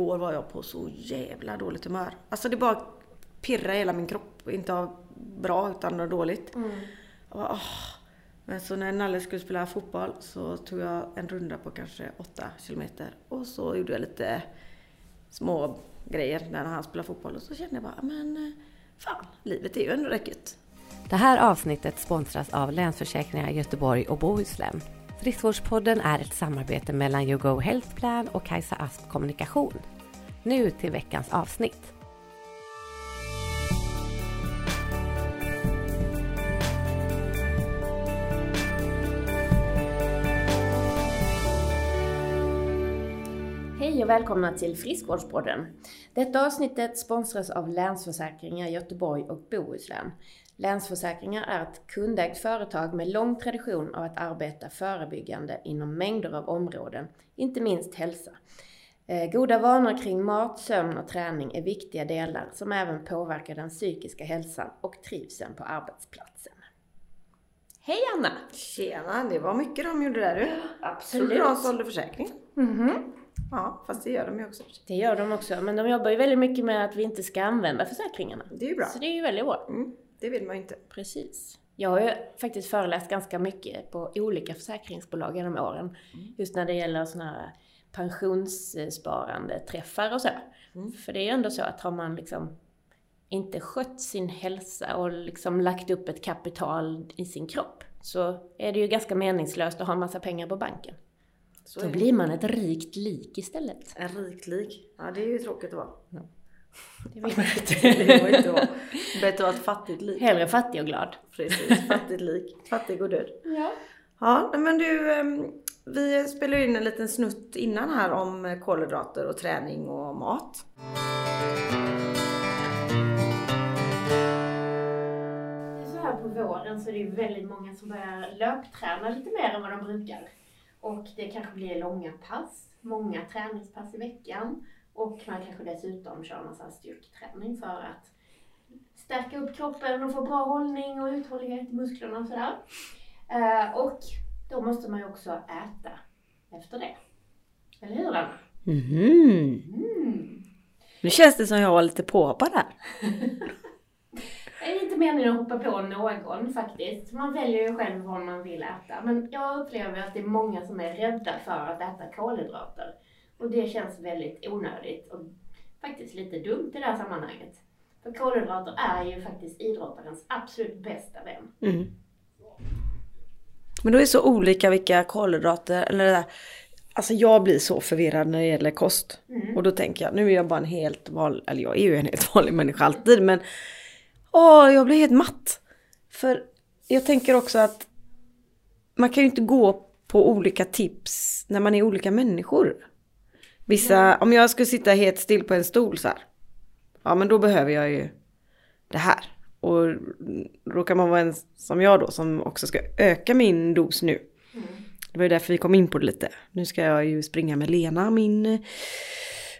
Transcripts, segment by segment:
igår var jag på så jävla dåligt humör. Alltså det bara pirrade hela min kropp. Inte av bra utan av dåligt. Mm. Bara, åh. Men så när Nalle skulle spela fotboll så tog jag en runda på kanske 8 kilometer. Och så gjorde jag lite små grejer när han spelade fotboll. Och så kände jag bara, men eh, fan, livet är ju ändå rätt gött. Det här avsnittet sponsras av Länsförsäkringar Göteborg och Bohuslän. Friskvårdspodden är ett samarbete mellan YouGo Health Plan och Kajsa Asp Kommunikation. Nu till veckans avsnitt. Hej och välkomna till Friskvårdspodden. Detta avsnittet sponsras av Länsförsäkringar Göteborg och Bohuslän. Länsförsäkringar är ett kundägt företag med lång tradition av att arbeta förebyggande inom mängder av områden, inte minst hälsa. Eh, Goda vanor kring mat, sömn och träning är viktiga delar som även påverkar den psykiska hälsan och trivseln på arbetsplatsen. Hej Anna! Tjena, det var mycket de gjorde där du. Absolut. Trodde de sålde försäkringen. Mhm. Ja, fast det gör de ju också. Det gör de också, men de jobbar ju väldigt mycket med att vi inte ska använda försäkringarna. Det är ju bra. Så det är ju väldigt bra. Mm, det vill man ju inte. Precis. Jag har ju faktiskt föreläst ganska mycket på olika försäkringsbolag genom åren. Just när det gäller sådana här pensionssparande träffar och så. Mm. För det är ju ändå så att har man liksom inte skött sin hälsa och liksom lagt upp ett kapital i sin kropp så är det ju ganska meningslöst att ha en massa pengar på banken. Så Då blir man ett rikt lik istället. En rik lik. Ja, det är ju tråkigt att vara. Det vill man inte. Det går inte att. Bättre att vara ett fattigt lik. Hellre fattig och glad. Precis, fattigt lik. Fattig och död. Ja. Ja, men du, ehm, vi spelade in en liten snutt innan här om kolhydrater och träning och mat. Så här på våren så är det ju väldigt många som börjar löpträna lite mer än vad de brukar. Och det kanske blir långa pass, många träningspass i veckan. Och man kanske dessutom kör sån här styrketräning för att stärka upp kroppen och få bra hållning och uthållighet i musklerna och sådär. Eh, och då måste man ju också äta efter det. Eller hur Anna? Mhm. Mm. Nu känns det som jag var lite påhoppad här. Det är inte meningen att hoppa på någon faktiskt. Man väljer ju själv vad man vill äta. Men jag upplever att det är många som är rädda för att äta kolhydrater. Och det känns väldigt onödigt och faktiskt lite dumt i det här sammanhanget. För kolhydrater är ju faktiskt idrottarens absolut bästa vän. Mm. Men då är det så olika vilka kolhydrater, eller det där. Alltså jag blir så förvirrad när det gäller kost. Mm. Och då tänker jag, nu är jag bara en helt vanlig, eller jag är ju en helt vanlig människa alltid, men åh, jag blir helt matt. För jag tänker också att man kan ju inte gå på olika tips när man är olika människor. Vissa, om jag skulle sitta helt still på en stol så här, ja men då behöver jag ju det här. Och råkar man vara en som jag då som också ska öka min dos nu. Mm. Det var ju därför vi kom in på det lite. Nu ska jag ju springa med Lena, min...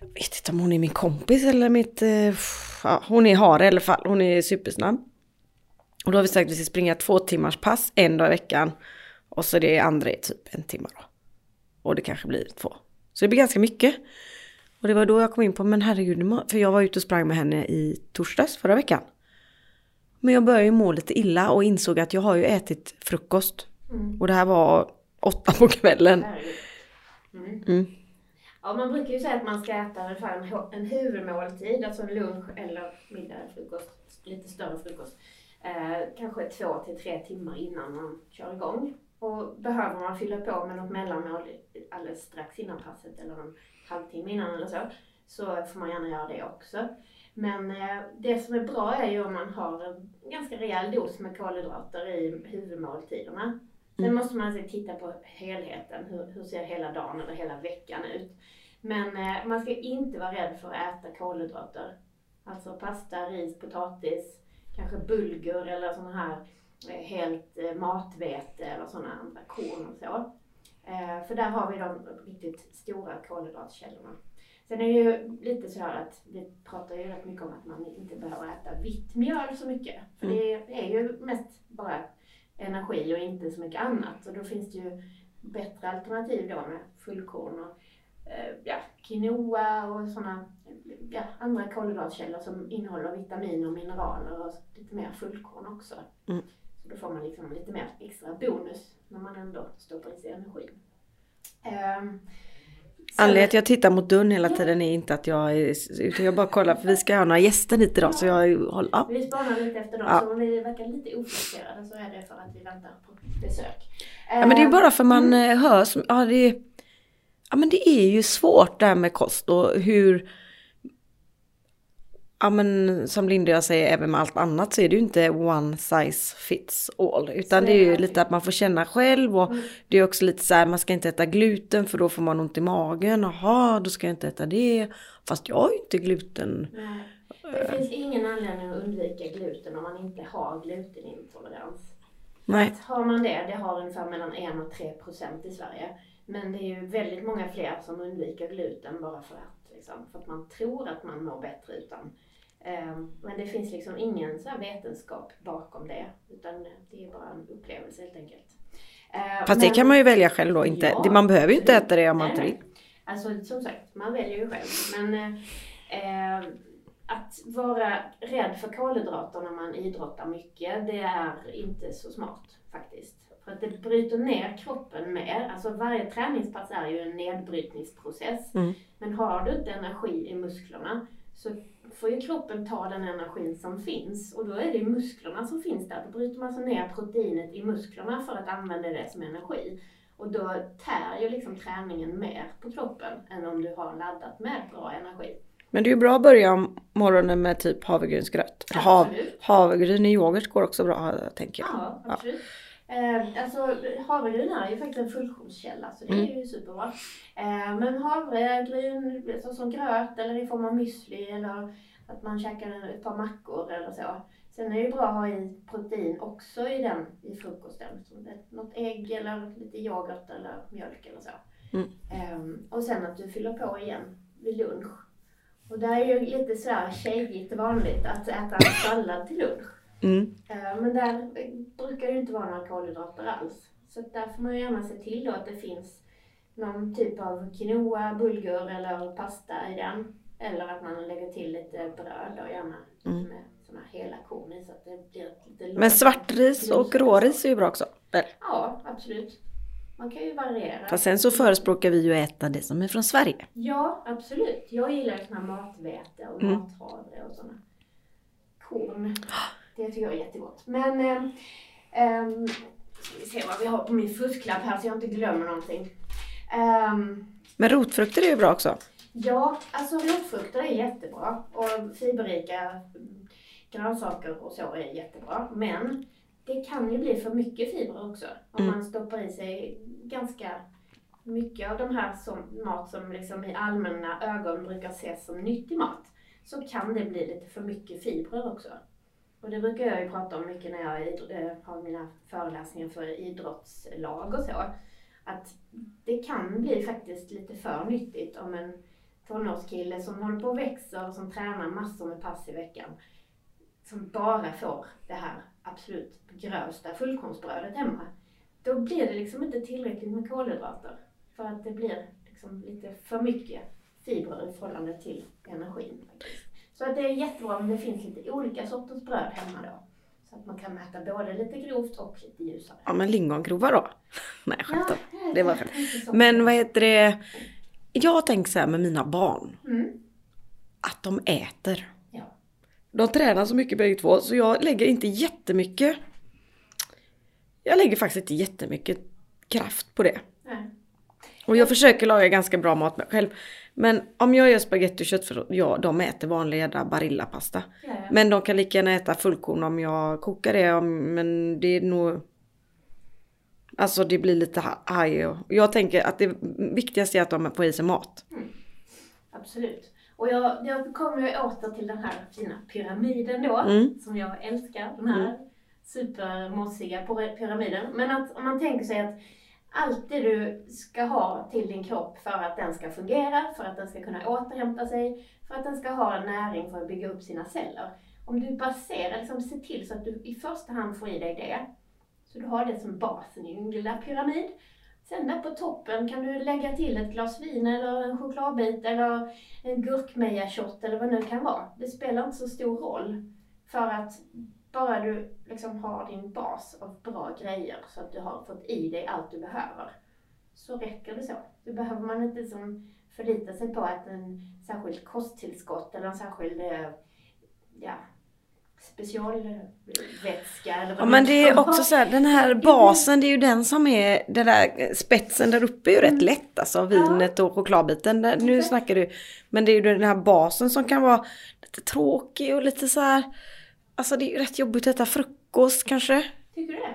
Jag vet inte om hon är min kompis eller mitt... eh, Ja, hon är hare i alla fall. Hon är supersnabb. Och då har vi sagt att vi ska springa två timmars pass en dag i veckan. Och så det andra är typ en timme då. Och det kanske blir två. Så det blir ganska mycket. Och det var då jag kom in på, men herregud, för jag var ute och sprang med henne i torsdags förra veckan. Men jag började ju må lite illa och insåg att jag har ju ätit frukost. Mm. Och det här var åtta på kvällen. Mm. Ja, man brukar ju säga att man ska äta ungefär en, en huvudmåltid, alltså en lunch eller middag, frukost, lite större frukost. Eh, kanske två till tre timmar innan man kör igång. Och behöver man fylla på med något mellanmål alldeles strax innan passet eller en halvtimme innan eller så, så får man gärna göra det också. Men eh, det som är bra är ju om man har en ganska rejäl dos med kolhydrater i huvudmåltiderna. Sen Mm. måste man alltså titta på helheten. Hur, hur ser hela dagen eller hela veckan ut? Men eh, man ska inte vara rädd för att äta kolhydrater. Alltså pasta, ris, potatis, kanske bulgur eller sådana här helt eh, matvete eller sådana andra korn och så. Eh, för där har vi de riktigt stora kolhydratkällorna. Sen är det ju lite så här att vi pratar ju rätt mycket om att man inte behöver äta vitt mjöl så mycket. För det är ju mest bara energi och inte så mycket annat. Och då finns det ju bättre alternativ då med fullkorn och eh, ja, quinoa och sådana ja, andra kolhydratkällor som innehåller vitaminer och mineraler och lite mer fullkorn också. Mm. Då får man liksom lite mer extra bonus när man ändå stoppar i sig energi. Um, Anledningen till att jag tittar mot dörren hela tiden är inte att jag är, utan jag bara kollar för vi ska ha några gäster hit idag så jag håller, ja. Vi spanar lite efter dem, Ja. så om vi verkar lite ofixerade så är det för att vi väntar på besök. ja men det är Ehm, bara för man eh, hör som, ja det är, ja men det är ju svårt det här med kost och hur, ja men som Linda och jag säger även med allt annat så är det ju inte one size fits all utan det är ju lite att man får känna själv och Mm. det är också lite så här man ska inte äta gluten för då får man ont i magen, jaha då ska jag inte äta det, fast jag har ju inte gluten. Nej. Det finns ingen anledning att undvika gluten om man inte har glutenintolerans. Nej. Har man det, det har ungefär mellan 1 och 3 procent i Sverige. Men det är ju väldigt många fler som undviker gluten bara för att, liksom, för att man tror att man mår bättre utan. Ehm, Men det finns liksom ingen så vetenskap bakom det. Utan det är bara en upplevelse helt enkelt. Ehm, Fast det men- kan man ju välja själv då, inte, Ja, det- man behöver ju inte äta det om man inte vill. Alltså som sagt, man väljer ju själv. Men eh, att vara rädd för kolhydrater när man idrottar mycket, det är inte så smart faktiskt. För att det bryter ner kroppen mer. Alltså varje träningspass är ju en nedbrytningsprocess. Mm. Men har du inte energi i musklerna så får ju kroppen ta den energin som finns. Och då är det musklerna som finns där. Då bryter man alltså ner proteinet i musklerna för att använda det som energi. Och då tär ju liksom träningen mer på kroppen än om du har laddat med bra energi. Men det är ju bra att börja morgonen med typ havregrynsgröt. Hav, havregryn i yoghurt går också bra tänker jag. Ja, absolut. Eh, alltså havregryn är ju faktiskt en fullkornskälla så det är ju superbra. Eh, men havregryn så som gröt eller i form av müsli eller att man käkar ett par mackor eller så. Sen är det ju bra att ha i protein också i den i frukosten. Som något ägg eller lite yoghurt eller mjölk eller så. Mm. Eh, och sen att du fyller på igen vid lunch. Och det är ju lite sådär tjejigt vanligt att äta en sallad till lunch. Mm. Eh, Men där brukar det inte vara några kolhydrater alls. Så där får man ju gärna se till då att det finns någon typ av quinoa, bulgur eller pasta i den. Eller att man lägger till lite bröd och gärna Mm. med såna hela korn i så att det blir lite Men svartris och råris är ju bra också. Eller? Ja, absolut. Man kan ju variera. Fast sen så förespråkar vi ju att äta det som är från Sverige. Ja, absolut. Jag gillar ju såna matvete och Mm. mathavre och sådana korn. Det tycker jag är jättegott. Men, eh, ehm, ska vi se vad vi har på min fusklapp här så jag inte glömmer någonting. Ehm, Men rotfrukter är ju bra också. ja, alltså rotfrukter är jättebra och fiberrika mm, grönsaker och så är jättebra. Men det kan ju bli för mycket fibrer också. Om Mm. man stoppar i sig ganska mycket av de här som mat som liksom i allmänna ögon brukar ses som nyttig mat. Så kan det bli lite för mycket fibrer också. Och det brukar jag ju prata om mycket när jag eh, har mina föreläsningar för idrottslag och så. Att det kan bli faktiskt lite för nyttigt om en tonårskille som håller på och växer och som tränar massor med pass i veckan. Som bara får det här absolut grövsta fullkornsbrödet hemma. Då blir det liksom inte tillräckligt med kolhydrater. För att det blir liksom lite för mycket fibrer i förhållande till energin. Faktiskt. Så att det är jättebra om det finns lite olika sorters bröd hemma då. Så att man kan äta både lite grovt och lite ljusare. Ja men lingongrova då. Nej jag skämtar. Ja, Det var skönt. Men vad heter det? Jag tänker så här med mina barn. Mm. Att de äter. Ja. De tränar så mycket bägge två så jag lägger inte jättemycket. Jag lägger faktiskt inte jättemycket kraft på det. Nej. Och jag försöker laga ganska bra mat själv. Men om jag gör spagetti och köttfärssås, ja de äter vanlig jädra barillapasta. Ja, ja. Men de kan lika gärna äta fullkorn om jag kokar det. om- Men det är nog... Alltså det blir lite ha- haj jag tänker att det viktigaste är att de får i sig mat. Absolut. Och jag, jag kommer ju åter till den här fina pyramiden då, Mm. som jag älskar. Den här supermossiga pyra- pyramiden. Men att om man tänker sig att allt det du ska ha till din kropp för att den ska fungera, för att den ska kunna återhämta sig, för att den ska ha näring för att bygga upp sina celler. Om du baserar, liksom se till så att du i första hand får i dig det, så du har det som basen i din lilla pyramid. Sen där på toppen kan du lägga till ett glas vin eller en chokladbit eller en gurkmeja-shot eller vad det nu kan vara. Det spelar inte så stor roll. För att bara du liksom har din bas av bra grejer så att du har fått i dig allt du behöver. Så räcker det så. Då behöver man inte som förlita sig på att en särskild kosttillskott eller en särskild eh, ja, specialvätska eller vad Ja men det är också så här, den här basen det är ju den som är, den där spetsen där uppe är ju rätt lätt alltså, vinet och chokladbiten. Nu snackar du, men det är ju den här basen som kan vara lite tråkig och lite så här, alltså det är ju rätt jobbigt att äta frukost kanske. Tycker du det?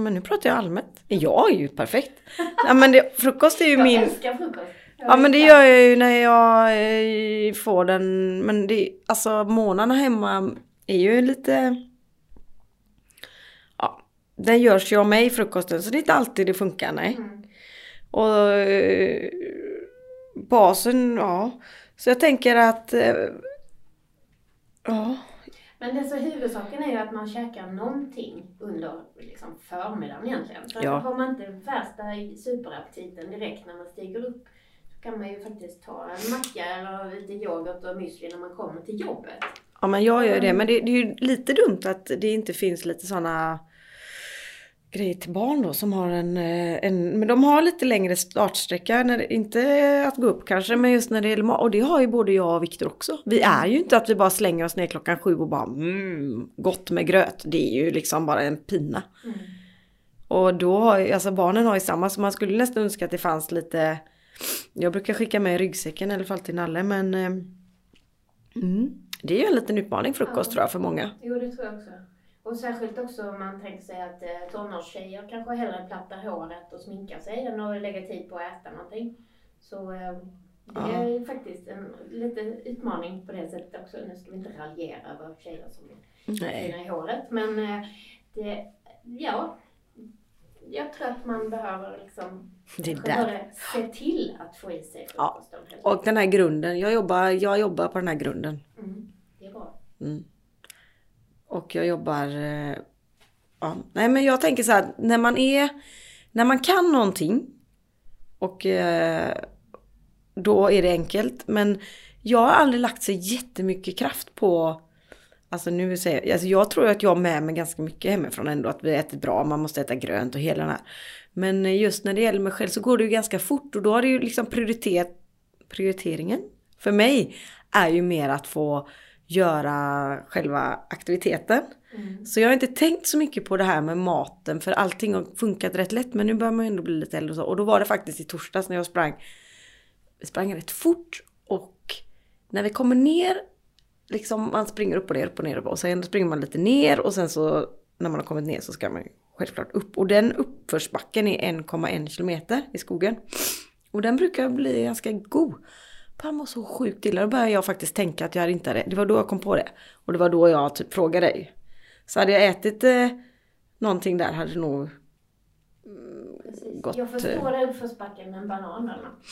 Men nu pratar jag allmänt. Jag är ju perfekt. Ja men det, frukost är ju Jag min, älskar frukost. Jag Ja men det gör jag ju när jag eh, får den. Men det, alltså månaderna hemma är ju lite... Ja, den görs ju av mig frukosten så det är inte alltid det funkar nej. Mm. Och eh, basen, ja. Så jag tänker att... Eh, ja. Men det så huvudsaken är ju att man käkar någonting under liksom, förmiddagen egentligen. För Ja. har man inte värsta superaptiten direkt när man stiger upp så kan man ju faktiskt ta en macka eller lite yoghurt och müsli när man kommer till jobbet. ja men jag gör det. Men det, det är ju lite dumt att det inte finns lite sådana grejer till barn då som har en, eh, en men de har lite längre startsträcka, när inte att gå upp kanske, men just när det gäller mat. Och det har ju både jag och Viktor också. Vi är ju inte att vi bara slänger oss ner klockan sju och bara mm, gott med gröt. Det är ju liksom bara en pina. Mm. Och då har ju, alltså barnen har ju samma, så man skulle nästan önska att det fanns lite, jag brukar skicka med ryggsäcken i alla fall till Nalle, men eh, mm, det är ju en liten utmaning frukost Ja. tror jag för många. Jo, det tror jag också. Och särskilt också om man tänker sig att eh, tonårstjejer kanske hellre plattar håret och sminkar sig än att lägga tid på att äta någonting. Så eh, det Ja. är ju faktiskt en liten utmaning på det sättet också. Nu ska vi inte raljera över tjejer som är i håret. Men eh, det, ja. Jag tror att man behöver liksom Det där. se till att få i sig Ja. frukosten. helt Och den här grunden, jag jobbar, jag jobbar på den här grunden. Mm, det är bra. Mm. Och jag jobbar... Eh, ja. Nej men jag tänker så här, när man är... När man kan någonting och eh, då är det enkelt. Men jag har aldrig lagt så jättemycket kraft på... Alltså nu säger jag, alltså jag tror att jag har med mig ganska mycket hemifrån ändå. Att vi äter bra, man måste äta grönt och hela den här. Men just när det gäller mig själv så går det ju ganska fort och då har det ju liksom prioritet, prioriteringen för mig är ju mer att få göra själva aktiviteten. Mm. Så jag har inte tänkt så mycket på det här med maten för allting har funkat rätt lätt men nu börjar man ju ändå bli lite äldre och så. Och då var det faktiskt i torsdags när jag sprang. Vi sprang rätt fort och när vi kommer ner, liksom man springer upp och ner, upp och ner och sen springer man lite ner och sen så när man har kommit ner så ska man självklart upp. Och den uppförsbacken är 1,1 kilometer i skogen. Och den brukar bli ganska god. Han var så sjukt illa. Då började jag faktiskt tänka att jag inte hade, det var då jag kom på det. Och det var då jag typ frågade dig. Så hade jag ätit eh, någonting där hade det nog Precis. Gott, Jag eh. förstår det uppförsbacken med en banan eller något.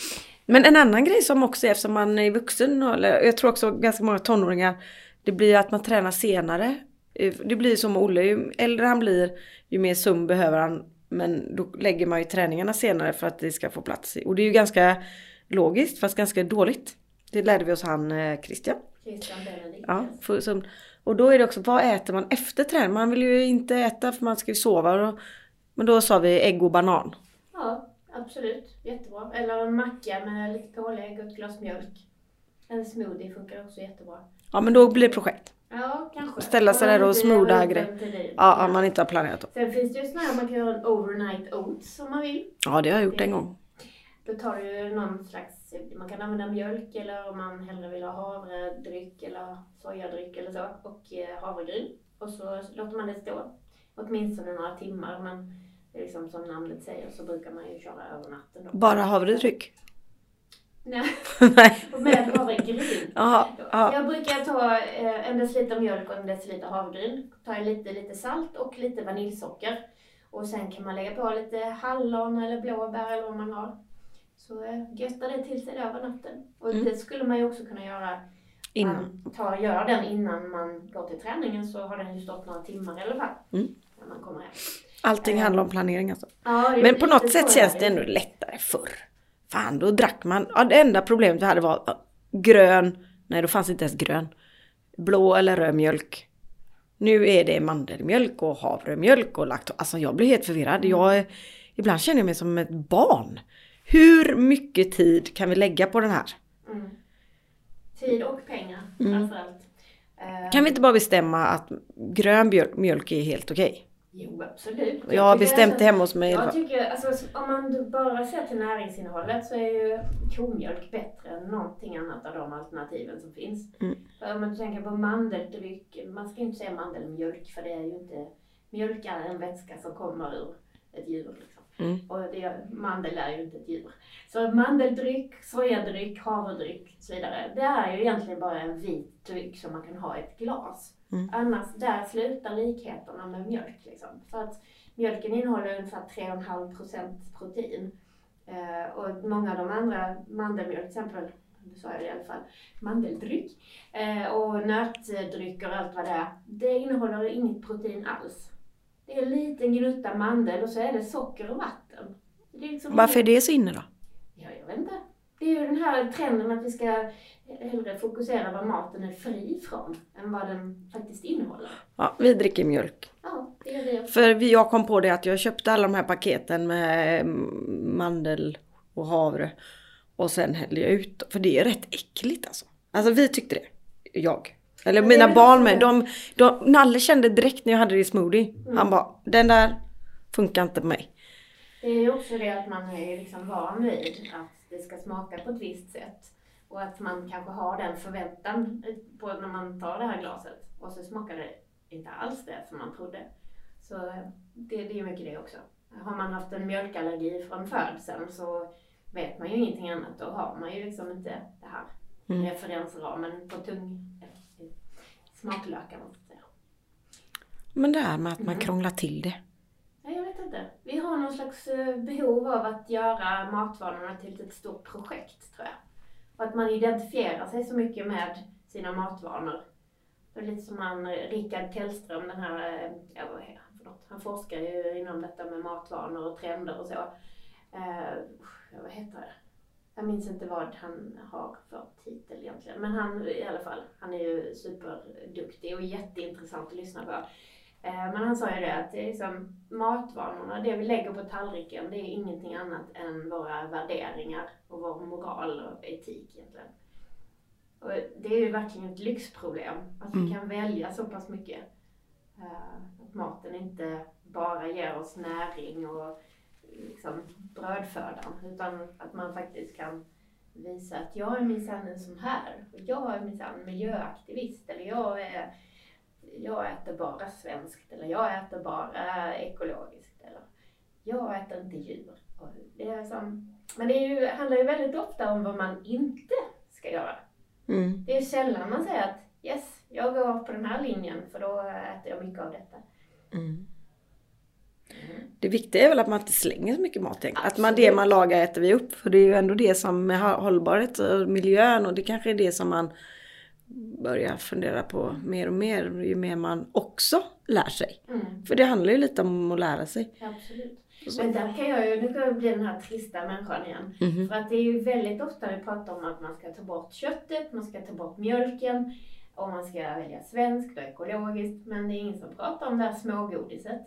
Men en annan grej som också är eftersom man är vuxen, eller jag tror också ganska många tonåringar, det blir att man tränar senare. Eh, Det blir som Olle, ju äldre han blir, ju mer sömn behöver han. Men då lägger man ju träningarna senare för att det ska få plats. Och det är ju ganska logiskt, fast ganska dåligt. Det lärde vi oss han eh, Christian. Christian Benedict. Ja, för, som, och då är det också, vad äter man efter träning? Man vill ju inte äta för man ska ju sova. Och, men då sa vi ägg och banan. ja, absolut. Jättebra. Eller en macka med lite pålägg och ett glas mjölk. En smoothie funkar också jättebra. Ja men då blir det projekt. Ja, kanske. Ställa sig där och Lite smootha öppen grej. till det. Ja, om man inte har planerat då. Sen finns det ju sådana här man kan göra en overnight oats om man vill. Ja, det har jag gjort en gång. Då tar du någon slags, man kan använda mjölk eller om man hellre vill ha havredryck eller sojadryck eller så och eh, havregryn. Och så låter man det stå åtminstone några timmar men liksom som namnet säger så brukar man ju köra över natten då. Bara havredryck? Nej, och med havregryn. Jaha, ja. Jag brukar ta eh, en deciliter mjölk och en deciliter havregryn. Ta lite, lite salt och lite vaniljsocker. Och sen kan man lägga på lite hallon eller blåbär eller vad man har. Så eh, göttar det till sig där över natten. Och Mm. det skulle man ju också kunna göra. Innan. Man tar, gör den innan man går till träningen så har den ju stått några timmar i alla fall. Mm. När man kommer hem. Allting Eh, handlar om planering alltså. Ja, det Men på något sätt känns det ändå lättare förr. Fan, då drack man. Ja, det enda problemet vi hade var grön. Nej, då fanns inte ens grön. Blå eller röd mjölk. Nu är det mandelmjölk och havremjölk och laktos. Alltså jag blir helt förvirrad. Jag, är- ibland känner jag mig som ett barn. Hur mycket tid kan vi lägga på den här? Mm. Tid och pengar Mm. framförallt. Eh, Kan vi inte bara bestämma att grön mjölk, är helt okej? Jo, absolut. Jag har bestämt alltså- det hemma hos mig. Jag tycker, alltså, om man bara ser till näringsinnehållet så är ju komjölk bättre än någonting annat av de alternativen som finns. Mm. För Om man tänker på mandeldryck, man ska inte säga mandelmjölk för det är ju inte, mjölk är en vätska som kommer ur ett djur. Liksom. Mm. Och det, mandel är ju inte ett djur. Så mandeldryck, sojadryck, havredryck och så vidare. Det är ju egentligen bara en vit dryck som man kan ha i ett glas. Mm. Annars, där slutar likheterna med mjölk. Liksom. För att mjölken innehåller ungefär 3,5% protein. Eh, och många av de andra, mandelmjölk till exempel, nu sa jag det i alla fall, mandeldryck eh, och nötdrycker och allt vad det är. Det innehåller inget protein alls. Det är en liten gnutta mandel och så är det socker och vatten. Det är liksom Varför är det så inne då? Ja, jag vet inte. Det är ju den här trenden att vi ska hellre fokusera vad maten är fri från än vad den faktiskt innehåller. Ja, vi dricker mjölk. Ja, det gör vi också. För jag kom på det att jag köpte alla de här paketen med mm, mandel och havre. Och sen hällde jag ut. För det är rätt äckligt alltså. Alltså vi tyckte det. Jag. Eller mina barn med. De, de, Nalle kände direkt när jag hade det i smoothie. Mm. Han bara, den där funkar inte på mig. Det är ju också det att man är liksom van vid att det ska smaka på ett visst sätt. Och att man kanske har den förväntan på när man tar det här glaset. Och så smakar det inte alls det som man trodde. Så det, det är mycket det också. Har man haft en mjölkallergi från födseln så vet man ju ingenting annat. Då har man ju liksom inte det här Mm. referensramen på tung smaklökar. måste jag säga. Men det här med att man Mm. krånglar till det. Nej, jag vet inte. Vi har någon slags eh, behov av att göra matvanorna till ett stort projekt, tror jag. Och att man identifierar sig så mycket med sina matvanor. Det är lite som han, Rickard Tellström, den här, eh, ja, vad är han för något? Han forskar ju inom detta med matvanor och trender och så. Ja, vad heter det? Jag minns inte vad han har för titel egentligen. Men han i alla fall, han är ju superduktig och jätteintressant att lyssna på. Eh, Men han sa ju det att det är liksom matvanorna, det vi lägger på tallriken, det är ingenting annat än våra värderingar och vår moral och etik egentligen. Och det är ju verkligen ett lyxproblem att vi Mm. kan välja så pass mycket. Eh, Att maten inte bara ger oss näring och liksom brödfödan utan att man faktiskt kan visa att jag är minsann en sån här. Och jag är minsann miljöaktivist eller jag är jag äter bara svenskt eller jag äter bara ekologiskt eller jag äter inte djur. Det är som, men det är ju, handlar ju väldigt ofta om vad man inte ska göra. Mm. Det är sällan man säger att yes, jag går på den här linjen för då äter jag mycket av detta. Mm. Det viktiga är väl att man inte slänger så mycket mat. egentligen. Att man, det man lagar äter vi upp. För det är ju ändå det som med hållbarhet och miljön och det kanske är det som man börjar fundera på mer och mer ju mer man också lär sig. Mm, För det handlar ju lite om att lära sig. absolut. Men där kan jag ju, nu kan jag bli den här trista människan igen. Mhm. För att det är ju väldigt ofta vi pratar om att man ska ta bort köttet, man ska ta bort mjölken och man ska välja svenskt och ekologiskt. Men det är ingen som pratar om det här smågodiset.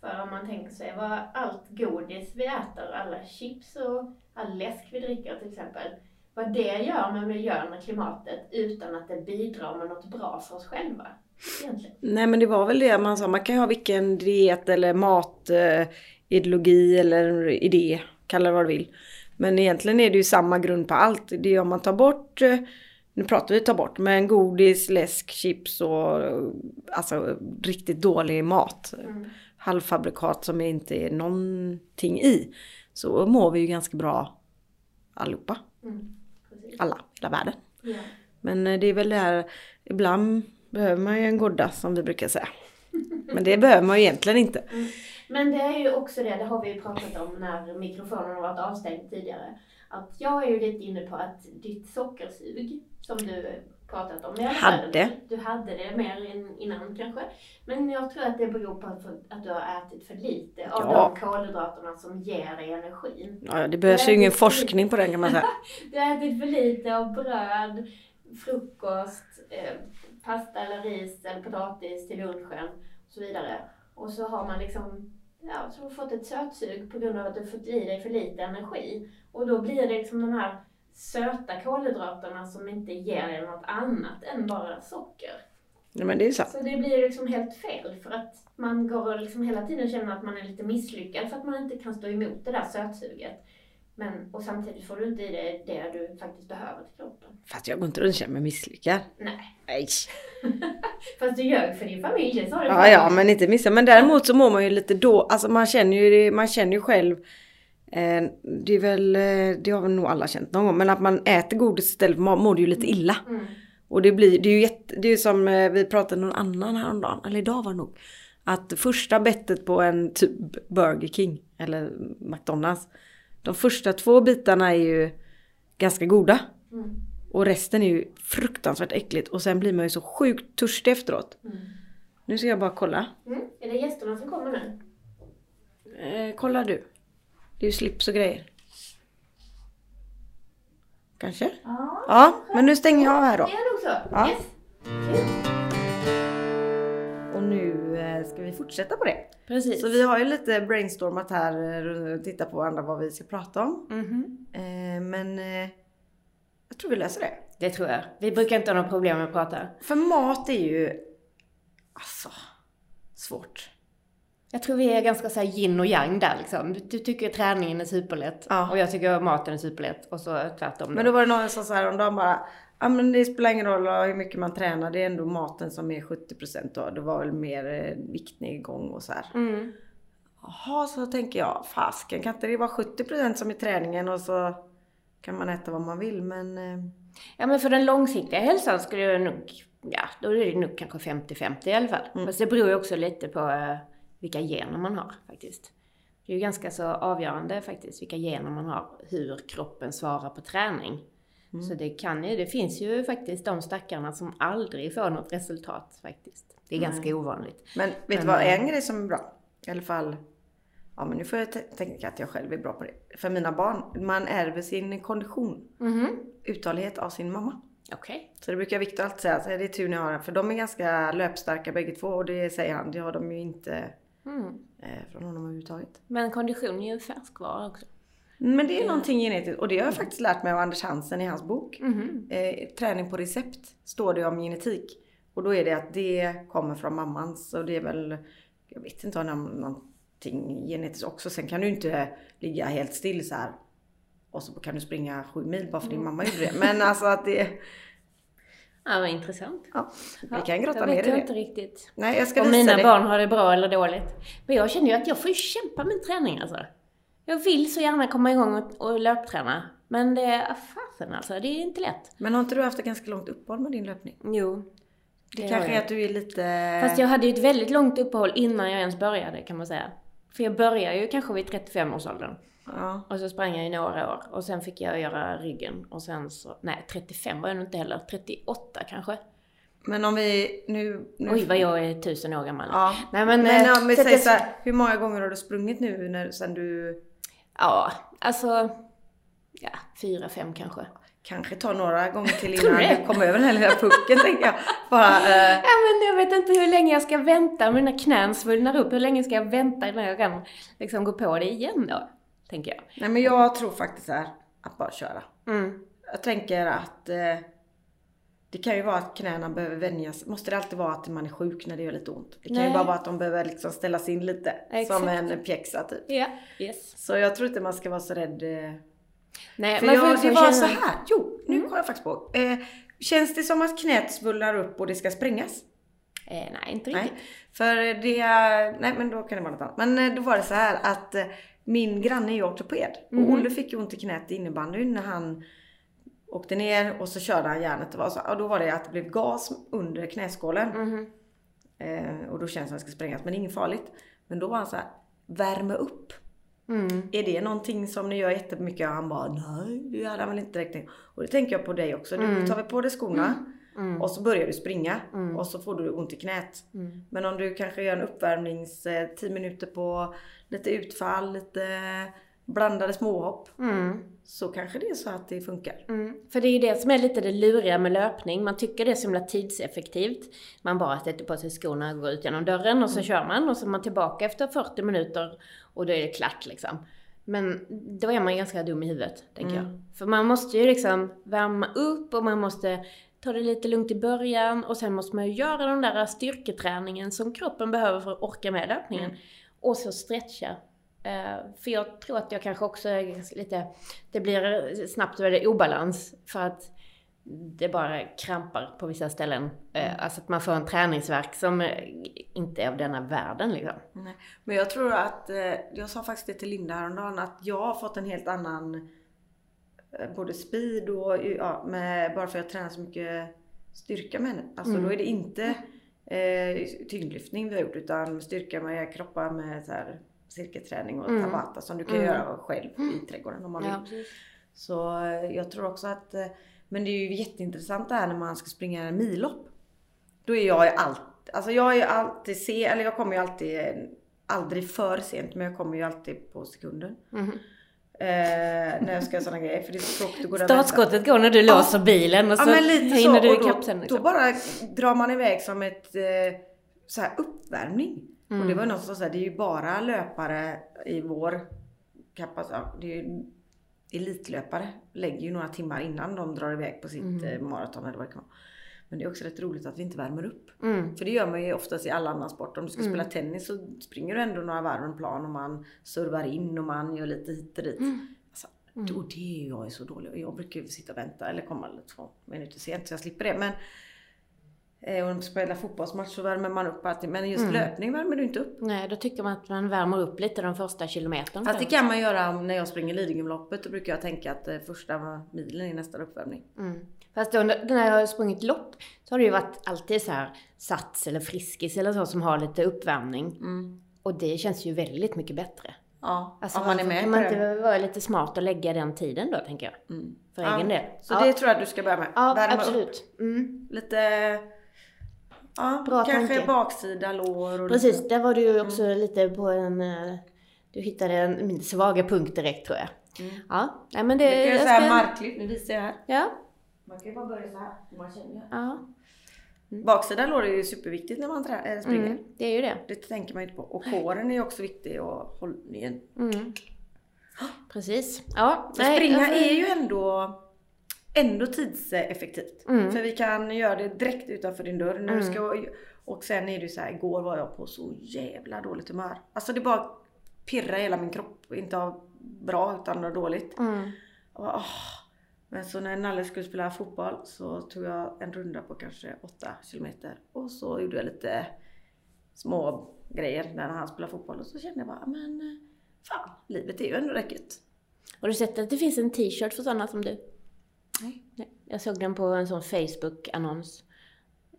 För om man tänker sig vad allt godis vi äter, alla chips och all läsk vi dricker till exempel, vad det gör med miljön och klimatet utan att det bidrar med något bra för oss själva. Egentligen. Nej men det var väl det man sa, man kan ju ha vilken diet eller mat, eh, ideologi eller idé, kalla det vad du vill. Men egentligen är det ju samma grund på allt. Det är om man tar bort, nu pratar vi ta bort, men godis, läsk, chips och alltså riktigt dålig mat. Mm. Halvfabrikat som inte är någonting i. Så mår vi ju ganska bra allihopa, Mm. Alla, hela världen. Ja. Men eh, det är väl det här, ibland behöver man ju en godda som vi brukar säga. Men det behöver man ju egentligen inte. Men det är ju också det, det har vi ju pratat om när mikrofonen har varit avstängd tidigare. att jag är ju lite inne på att ditt sockersug som du pratat om. Jag Hade. Du hade det mer in, innan kanske. Men jag tror att det beror på att, att du har ätit för lite av Ja. de kolhydraterna som ger dig energin. Ja, det behövs ju ingen forskning på den kan man säga. Du har ätit för lite av bröd, frukost, eh, pasta eller ris eller potatis till lunchen och så vidare. Och så har man liksom ja, så har fått ett sötsug på grund av att du fått i dig för lite energi. Och då blir det liksom de här söta kolhydraterna som inte ger dig något annat än bara socker. Ja, men det är sant. Så det blir liksom helt fel för att man går och liksom hela tiden känner att man är lite misslyckad för att man inte kan stå emot det där sötsuget. Men, och samtidigt får du inte i dig det du faktiskt behöver till kroppen. Fast jag går inte runt och känner mig misslyckad. Nej. Nej. Fast du ljög för din familj, sa du. Ja, ja, men inte misslyckad. Men däremot så mår man ju lite då. Alltså man känner ju, det, man känner ju själv. Eh, det är väl, eh, det har väl nog alla känt någon gång. Men att man äter godis istället mår, du ju lite illa. Mm. Och det blir, det är ju jätte, det är som eh, vi pratade någon annan häromdagen, eller idag var det nog. Att första bettet på en typ Burger King eller McDonalds. De första två bitarna är ju ganska goda. Mm. Och resten är ju fruktansvärt äckligt. Och sen blir man ju så sjukt törstig efteråt. Mm. Nu ska jag bara kolla. Mm. Är det gästerna som kommer nu? Eh, kolla du. Det är ju slips och grejer. Kanske? Ja. Ja, men nu stänger jag av här Det då. är nog så. Ja. Yes. Och nu eh, ska vi fortsätta på det. Precis. Så vi har ju lite brainstormat här eh, och tittat på varandra vad vi ska prata om. Mhm. Eh, men jag tror vi löser det. Det tror jag. Vi brukar inte ha några problem med att prata. För mat är ju alltså svårt. Jag tror vi är ganska så här yin och yang där liksom. Du, tycker träningen är superlätt Ja. och jag tycker maten är superlätt och så tvärtom. Men då var det någon som sa om dagen bara Ja men det spelar ingen roll hur mycket man tränar, det är ändå maten som är 70% då. Det var väl mer eh, viktnedgång och så här. Mm. Jaha, så tänker jag, fasken kan inte det vara 70% som är träningen och så kan man äta vad man vill men... eh, Ja men för den långsiktiga hälsan skulle jag nog, ja då är det nog kanske 50-50 i alla fall. Mm. Fast det beror ju också lite på eh, vilka gener man har faktiskt. Det är ju ganska så avgörande faktiskt vilka gener man har, hur kroppen svarar på träning. Mm. Så det kan ju, det finns ju faktiskt de stackarna som aldrig får något resultat faktiskt. Det är ganska ovanligt. Men vet Men, du vad, eh, en grej som är bra? I alla fall, ja men nu får jag tänka att jag själv är bra på det. För mina barn, man ärver sin kondition, Mhm. uthållighet av sin mamma. Okej. Så det brukar Viktor alltid säga, så det är tur ni har det. För de är ganska löpstarka bägge två och det säger han, det har de ju inte Mm. eh, från honom överhuvudtaget. Men kondition är ju färskvara också. Men det är någonting genetiskt och det har jag faktiskt lärt mig av Anders Hansen i hans bok. Mhm. Eh, träning på recept står det om genetik. Och då är det att det kommer från mamman. Så det är väl, jag vet inte om det är någonting genetiskt också. Sen kan du inte ligga helt still så här. Och så kan du springa sju mil bara för din mamma gjorde det. Men alltså att det, Ja, vad intressant. ja, vi kan grotta jag ner vet i jag det. inte riktigt. Nej, jag ska Om visa mina dig. barn har det bra eller dåligt. Men jag känner ju att jag får kämpa med träning alltså. Jag vill så gärna komma igång och, och löpträna. Men det är fasen alltså, det är inte lätt. Men har inte du haft ett ganska långt uppehåll med din löpning? Jo. Det, har kanske jag. är att du är lite... Fast jag hade ju ett väldigt långt uppehåll innan jag ens började kan man säga. För jag började ju kanske vid 35-årsåldern. Ja. Och så sprang jag i några år. Och sen fick jag göra ryggen. Och sen så, nej 35 var jag nog inte heller. 38 kanske. Men om vi nu... nu Oj vad jag är tusen år gammal. Ja. Nej men... Men eh, om vi att säger jag- så här, hur många gånger har du sprungit nu när, sen du Ja, alltså... Ja, fyra, fem kanske. kanske tar några gånger till innan du kommer över den här lilla pucken tänker jag. Bara, eh, Ja men jag vet inte hur länge jag ska vänta. Mina knän svullnar upp. Hur länge ska jag vänta innan jag kan liksom gå på det igen då? Tänker jag. nej men jag tror faktiskt så här, att bara köra. Mm. Jag tänker att eh, det kan ju vara att knäna behöver vänjas. Måste det alltid vara att man är sjuk när det gör lite ont? Det kan ju Nej. bara vara att de behöver liksom ställas in lite. Exakt. Som en pjäxa typ. Ja, yes. Så jag tror inte man ska vara så rädd. Eh, Nej, För man jag, får det var känna- så här. Jo, nu Mm. kommer jag faktiskt på. Eh, känns det som att knät svullnar upp och det ska sprängas? Eh, nej, inte Nej. riktigt. För det, nej men då kan det vara något annat. Men eh, då var det så här att eh, min granne är ju ortoped. Mhm. Och Olle fick ju ont i knät i innebandyn när han åkte ner och så körde han järnet. Och, så, och då var det att det blev gas under knäskålen. Mhm. Eh, och då känns det som att det ska sprängas. Men det är inget farligt. Men då var han så här, värme upp. Mm. Är det någonting som ni gör jättemycket? Och han bara, nej det hade han väl inte direkt tänkt. Och det tänker jag på dig också. Du tar väl på dig skorna Mm. och så börjar du springa och så får du ont i knät. Mm. Men om du kanske gör en uppvärmnings, eh, 10 minuter på lite utfall, lite blandade småhopp. Mm. Så kanske det är så att det funkar. Mm. För det är ju det som är lite det luriga med löpning. Man tycker det är så himla tidseffektivt. Man bara sätter på sig skorna och går ut genom dörren och så kör man och så är man tillbaka efter 40 minuter och då är det klart liksom. Men då är man ganska dum i huvudet, tänker jag. För man måste ju liksom värma upp och man måste ta det lite lugnt i början och sen måste man ju göra den där styrketräningen som kroppen behöver för att orka med löpningen. Och så stretcha. Eh, för jag tror att jag kanske också är lite, det blir snabbt väldigt obalans för att det bara krampar på vissa ställen. Eh, alltså att man får en träningsverk som inte är av denna världen liksom. Nej. Men jag tror att, eh, jag sa faktiskt det till Linda häromdagen, att jag har fått en helt annan både speed och ja, med, bara för att jag tränar så mycket styrka med henne. Alltså då är det inte eh, tyngdlyftning vi har gjort utan styrka med kroppar med så här, cirkelträning och tabata som du kan göra själv i trädgården om man vill. Ja. Så eh, jag tror också att, eh, men det är ju jätteintressant det här när man ska springa en millopp. Då är jag ju alltid, alltså jag är alltid se, eller jag kommer ju alltid, eh, aldrig för sent, men jag kommer ju alltid på sekunden. Mhm. Eh, när jag ska göra sådana grejer, för det är så tråkigt att gå och. Startskottet går när du låser bilen och så Ja men lite så. hinner du och ikapp sen då, liksom. då bara drar man iväg som ett eh, så här uppvärmning. Och Mm. det var ju någon som sa det är ju bara löpare i vår kapacitet. Det är ju elitlöpare lägger ju några timmar innan de drar iväg på sitt mm. maraton eller vad det kan vara. Men det är också rätt roligt att vi inte värmer upp. Mm. För det gör man ju oftast i alla andra sporter. Om du ska spela tennis så springer du ändå några varv en plan och man servar in och man gör lite hit och dit. Alltså, Och det är jag är så dålig. Jag brukar ju sitta och vänta eller komma lite två minuter sent så jag slipper det. Men eh, om du spelar fotbollsmatch så värmer man upp alltid. Men just löpning värmer du inte upp. Nej, då tycker man att man värmer upp lite de första kilometern. Fast det kan man göra om- när jag springer Lidingöloppet. Då brukar jag tänka att eh, första milen är nästa uppvärmning. Mm. Fast då, när jag har sprungit lopp så har det ju varit alltid så här sats eller friskis eller så som har lite uppvärmning. Och det känns ju väldigt mycket bättre. Ja, Alltså, om man är med kan man inte vara lite smart och lägga den tiden då, tänker jag. För Ja, egen del. Så ja. det tror jag att du ska börja med. Ja, Värma upp absolut. Mm. lite... Ja, Bra kanske tanke. baksida, lår och Precis, lite. där var du ju också lite på en... eh, Du hittade en min svaga punkt direkt tror jag. Ja, nej men det... Kan jag ska- marklyft. Nu visar jag här. Ja, Man kan ju bara börja så här. om Man känner. ja. Baksida lår är ju superviktigt när man trä- springer. Mm, det är ju det. Det tänker man ju inte på. Och kåren är ju också viktig och hållningen. Mm. Precis. Ja, Så nej, springa får- är ju ändå, ändå tidseffektivt. Mm. För vi kan göra det direkt utanför din dörr. När du ska, och sen är det ju så här, igår var jag på så jävla dåligt humör. Alltså det bara pirrar hela min kropp. Inte av bra utan av dåligt. Mm. Och, åh. Men så när Nalle skulle spela fotboll så tog jag en runda på kanske 8 kilometer. Och så gjorde jag lite små grejer när han spelade fotboll. Och så kände jag bara, men eh, fan, livet är ju ändå gött. Har du sett att det finns en t-shirt för sådana som du? Nej. Nej. Jag såg den på en sån Facebook-annons.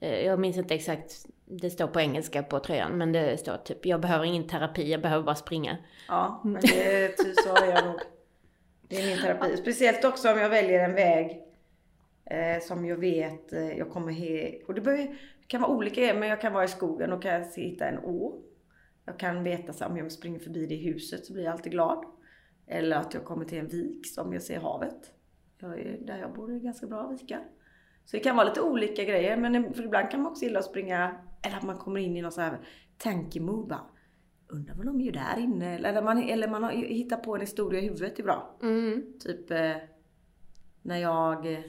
Eh, Jag minns inte exakt, det står på engelska på tröjan, men det står typ jag behöver ingen terapi, jag behöver bara springa. Ja, men det så är jag nog. Det är min terapi. Speciellt också om jag väljer en väg eh, som jag vet eh, jag kommer he... Och det behöver, det kan vara olika grejer, men jag kan vara i skogen och kan hitta en å. Jag kan veta så om jag springer förbi det huset så blir jag alltid glad. Eller att jag kommer till en vik som jag ser havet. Jag är, där jag bor är det ganska bra vikar. Så det kan vara lite olika grejer, men för ibland kan man också gilla att springa, eller att man kommer in i någon så här tankemod bara. Undrar vad de gör där inne? Eller man, eller man har hittat på en historia i huvudet är bra. Mm. Typ eh, när jag... Eh,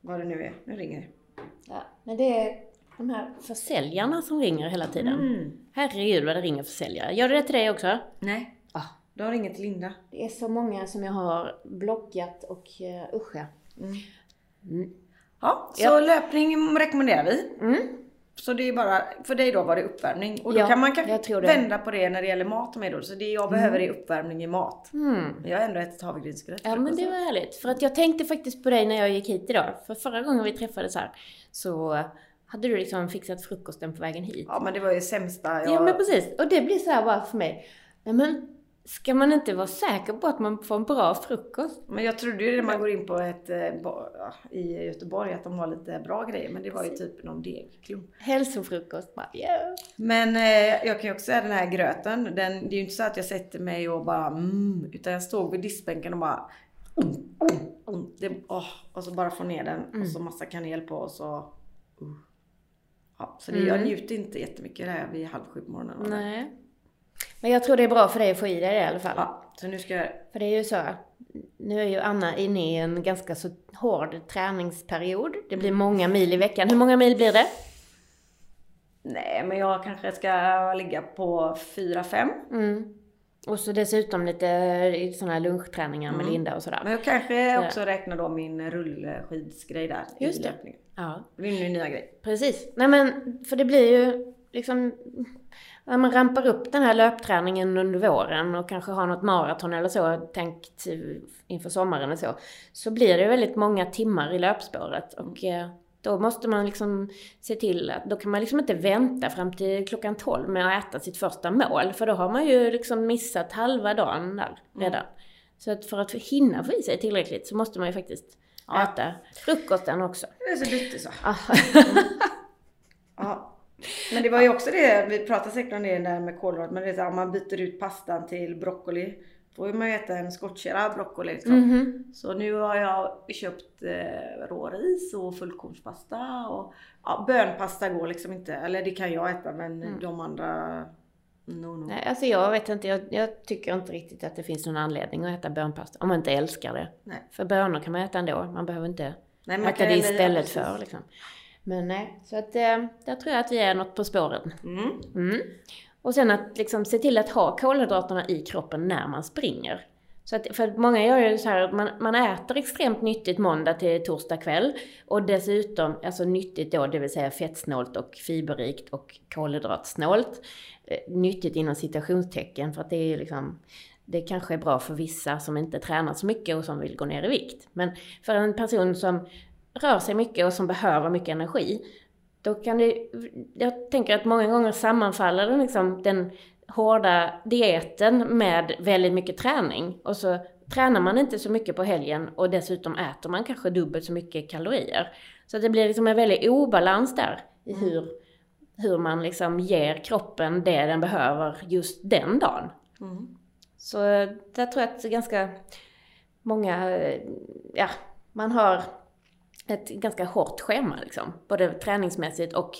vad det nu är. Nu ringer det. Ja, men det är de här försäljarna som ringer hela tiden. Mm. Herregud vad det ringer försäljare. Gör det det till dig också? Nej, Ah. du har inget till Linda. Det är så många som jag har blockat och uh, usch ja. Mm. Ja, så Ja. löpning rekommenderar vi. Mm. Så det är bara, för dig då var det uppvärmning. Och då Ja, kan man kanske vända på det när det gäller mat med då. Så det jag behöver är uppvärmning i mat. Mm. Jag har ändå ätit havregrynsgröt. Ja men det var härligt. För att jag tänkte faktiskt på dig när jag gick hit idag. För förra gången vi träffades här så hade du liksom fixat frukosten på vägen hit. Ja men det var ju sämsta jag... Ja men precis. Och det blir så här bara för mig. Nej men, ska man inte vara säker på att man får en bra frukost? Men jag trodde ju när man går in på ett eh, i Göteborg att de har lite bra grejer. Men det var ju typ någon degklump. Hälsofrukost, bara yeah. Men eh, jag kan ju också säga den här gröten. Den, det är ju inte så att jag sätter mig och bara mm, Utan jag stod vid diskbänken och bara mm, mm, mm. Det, åh, Och så bara få ner den och så massa kanel på och så uh. ja, Så det, jag Mm. njuter inte jättemycket där vid halv sju på morgonen. Nej. Men jag tror det är bra för dig att få i dig det i alla fall. Ja, så nu ska jag För det är ju så, nu är ju Anna inne i en ganska så hård träningsperiod. Det blir många mil i veckan. Hur många mil blir det? Nej men jag kanske ska ligga på 4-5. Mm. Och så dessutom lite sådana här lunchträningar med Mm. Linda och sådär. Men jag kanske också räknar då min rullskidsgrej där Just i löpningen. Ja, Det är min nya grej. precis. Nej men, för det blir ju liksom... När man rampar upp den här löpträningen under våren och kanske har något maraton eller så tänkt inför sommaren och så. Så blir det väldigt många timmar i löpspåret och eh, då måste man liksom se till att, då kan man liksom inte vänta fram till klockan 12 med att äta sitt första mål. För då har man ju liksom missat halva dagen där redan. Så att för att hinna få i sig tillräckligt så måste man ju faktiskt Ja. äta frukosten också. Det är så duktig så. Ah. Ja. Men det var ju också det, vi pratade säkert om det där med kolhydrater, men det är så här, om man byter ut pastan till broccoli, då vill man ju äta en skottkärra broccoli liksom. Mhm. Så nu har jag köpt eh, råris och fullkornspasta och ja, bönpasta går liksom inte, eller det kan jag äta men de andra, no no. Nej, alltså jag vet inte, jag, jag tycker inte riktigt att det finns någon anledning att äta bönpasta. Om man inte älskar det. Nej. För bönor kan man äta ändå, man behöver inte Nej, äta det istället för liksom. Men nej, så att eh, där tror jag att vi är något på spåren. Mm. Mm. Och sen att liksom se till att ha kolhydraterna i kroppen när man springer. Så att, för att många gör ju så här, att man, man äter extremt nyttigt måndag till torsdag kväll. Och dessutom, alltså nyttigt då, det vill säga fettsnålt och fiberrikt och kolhydratsnålt. Eh, nyttigt inom citationstecken, för att det är ju liksom, det kanske är bra för vissa som inte tränar så mycket och som vill gå ner i vikt. Men för en person som rör sig mycket och som behöver mycket energi, då kan det, jag tänker att många gånger sammanfaller den, liksom, den hårda dieten med väldigt mycket träning. Och så tränar man inte så mycket på helgen och dessutom äter man kanske dubbelt så mycket kalorier. Så det blir liksom en väldig obalans där i hur, hur man liksom ger kroppen det den behöver just den dagen. Mm. Så där tror jag att ganska många, eh, ja, man har ett ganska hårt schema liksom. Både träningsmässigt och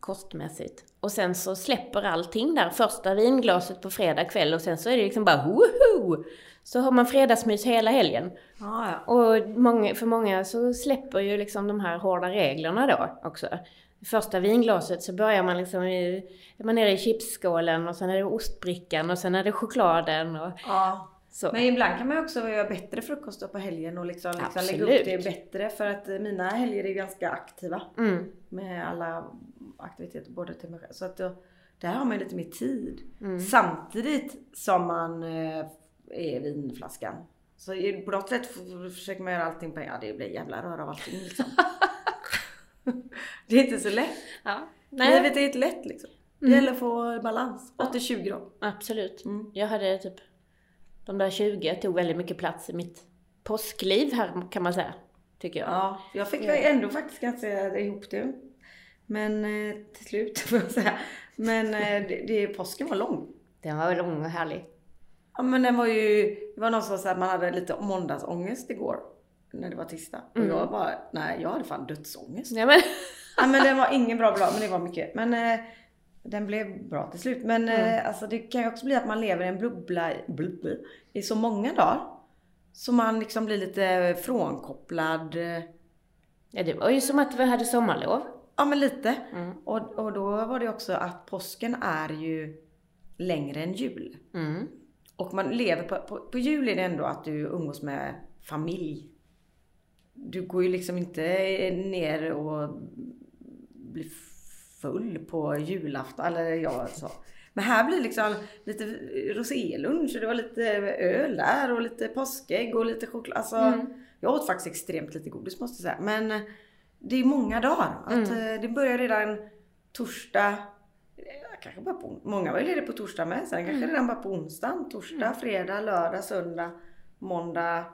kostmässigt. Och sen så släpper allting där. Första vinglaset på fredag kväll och sen så är det liksom bara woho! Så har man fredagsmys hela helgen. Ja, ja. Och många, för många så släpper ju liksom de här hårda reglerna då också. Första vinglaset så börjar man liksom i, är man nere i chipsskålen och sen är det ostbrickan och sen är det chokladen och ja. Så. Men ibland kan man också göra bättre frukost på helgen och liksom, liksom lägga upp det bättre för att mina helger är ganska aktiva. Mm, med alla aktiviteter både till mig själv. Så att då, där har man lite mer tid. mm. Samtidigt som man eh, är vinflaskan. Så på något sätt försöker man göra allting på ja det blir jävla rör av allting liksom. det är inte så lätt. Ja. Nej, Mm. Livet är inte lätt liksom. Det gäller att få balans. 80-20 då. absolut. Mm. Jag hade typ, de där 20 tog väldigt mycket plats i mitt påskliv här kan man säga. Tycker jag. Ja, jag fick Ja. ändå faktiskt ganska ihop det. Men eh, till slut får jag säga. Men eh, det, det, påsken var lång. Den var lång och härlig. Ja men den var ju, det var någon som sa att man hade lite måndagsångest igår. När det var tisdag. Och Mm. jag bara, nej jag hade fan dödsångest. Ja, men, Ja men den var ingen bra bra, men det var mycket. Men eh, den blev bra till slut. Men Mm. eh, alltså det kan ju också bli att man lever i en bubbla, i så många dagar. Så man liksom blir lite frånkopplad. eh, ja, det var ju som att vi hade sommarlov. Ja men lite. Mm. Och, och då var det också att påsken är ju längre än jul. Mm. Och man lever på, på, på jul är det ändå att du umgås med familj. Du går ju liksom inte ner och blir full på julafton, eller ja så. Men här blir det liksom lite roselunch och det var lite öl där och lite påskägg och lite choklad. Alltså, Mm. Jag åt faktiskt extremt lite godis måste jag säga. Men det är många dagar. Att, eh, Det börjar redan torsdag Jag kanske bara på, många var ju lediga på torsdag med. Sen kanske redan bara på onsdagen. Torsdag, fredag, lördag, söndag, måndag.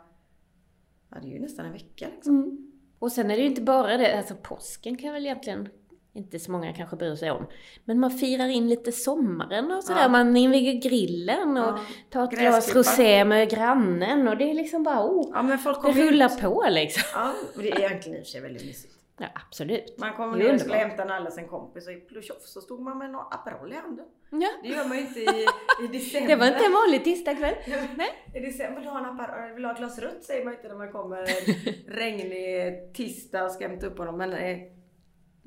Ja det är ju nästan en vecka liksom. Mm. Och sen är det ju inte bara det, alltså påsken kan väl egentligen inte så många kanske bryr sig om. Men man firar in lite sommaren och sådär. Ja. Man inviger grillen och Ja. tar ett glas rosé med grannen och det är liksom bara oh, Ja men folk det kommer rullar ut. på liksom. Ja, men det är egentligen i och för sig väldigt mysigt. Ja, absolut. Man kom Det är ner och skulle hämta en alldeles en kompis och i Plushoff så stod man med någon Aperol i handen. Ja. Det gör man ju inte i, i december. Det var inte en vanlig tisdagkväll. Nej. I december vill du ha en Aperol, vill du ha ett glas rött säger man inte när man kommer en regnig tisdag och ska hämta upp honom. Men eh,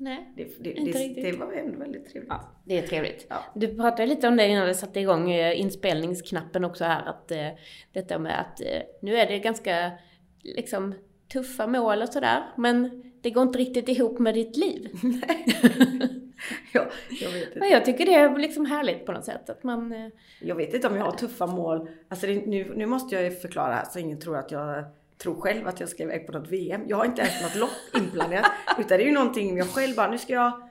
Nej. det, det, Inte det, riktigt. det var ändå väldigt trevligt. Ja, det är trevligt. Ja. Du pratade lite om det innan vi satte igång eh, inspelningsknappen också här. Att eh, detta med att eh, nu är det ganska liksom tuffa mål och sådär. Men det går inte riktigt ihop med ditt liv. Ja, jag, vet inte. Men jag tycker det är liksom härligt på något sätt. Att man... jag vet inte om jag har tuffa mål. Alltså det, nu, nu måste jag förklara här så ingen tror att jag tror själv att jag ska iväg på något VM. Jag har inte ens något lopp inplanerat. Utan det är ju någonting jag själv bara, nu ska jag...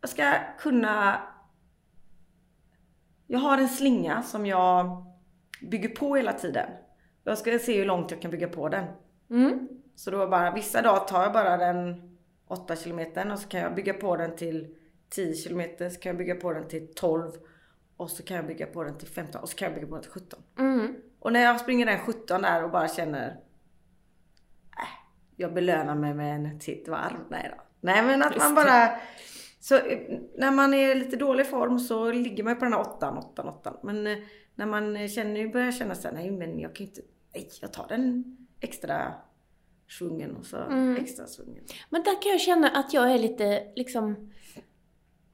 Jag ska kunna... Jag har en slinga som jag bygger på hela tiden. Jag ska se hur långt jag kan bygga på den. Mm. Så då bara, vissa dagar tar jag bara den 8 kilometern och så kan jag bygga på den till 10 kilometer, så kan jag bygga på den till 12 och så kan jag bygga på den till 15 och så kan jag bygga på den till 17. Mm. Och när jag springer den 17 där och bara känner äh, jag belönar mig med en titt varv. Nej då. Nej men att man bara så eh, när man är i lite dålig form så ligger man ju på den här 8 8 8 Men eh, när man känner, börjar känna såhär, nej men jag kan ju inte, nej jag tar den extra svungen och så Mm. extra svungen. Men där kan jag känna att jag är lite liksom...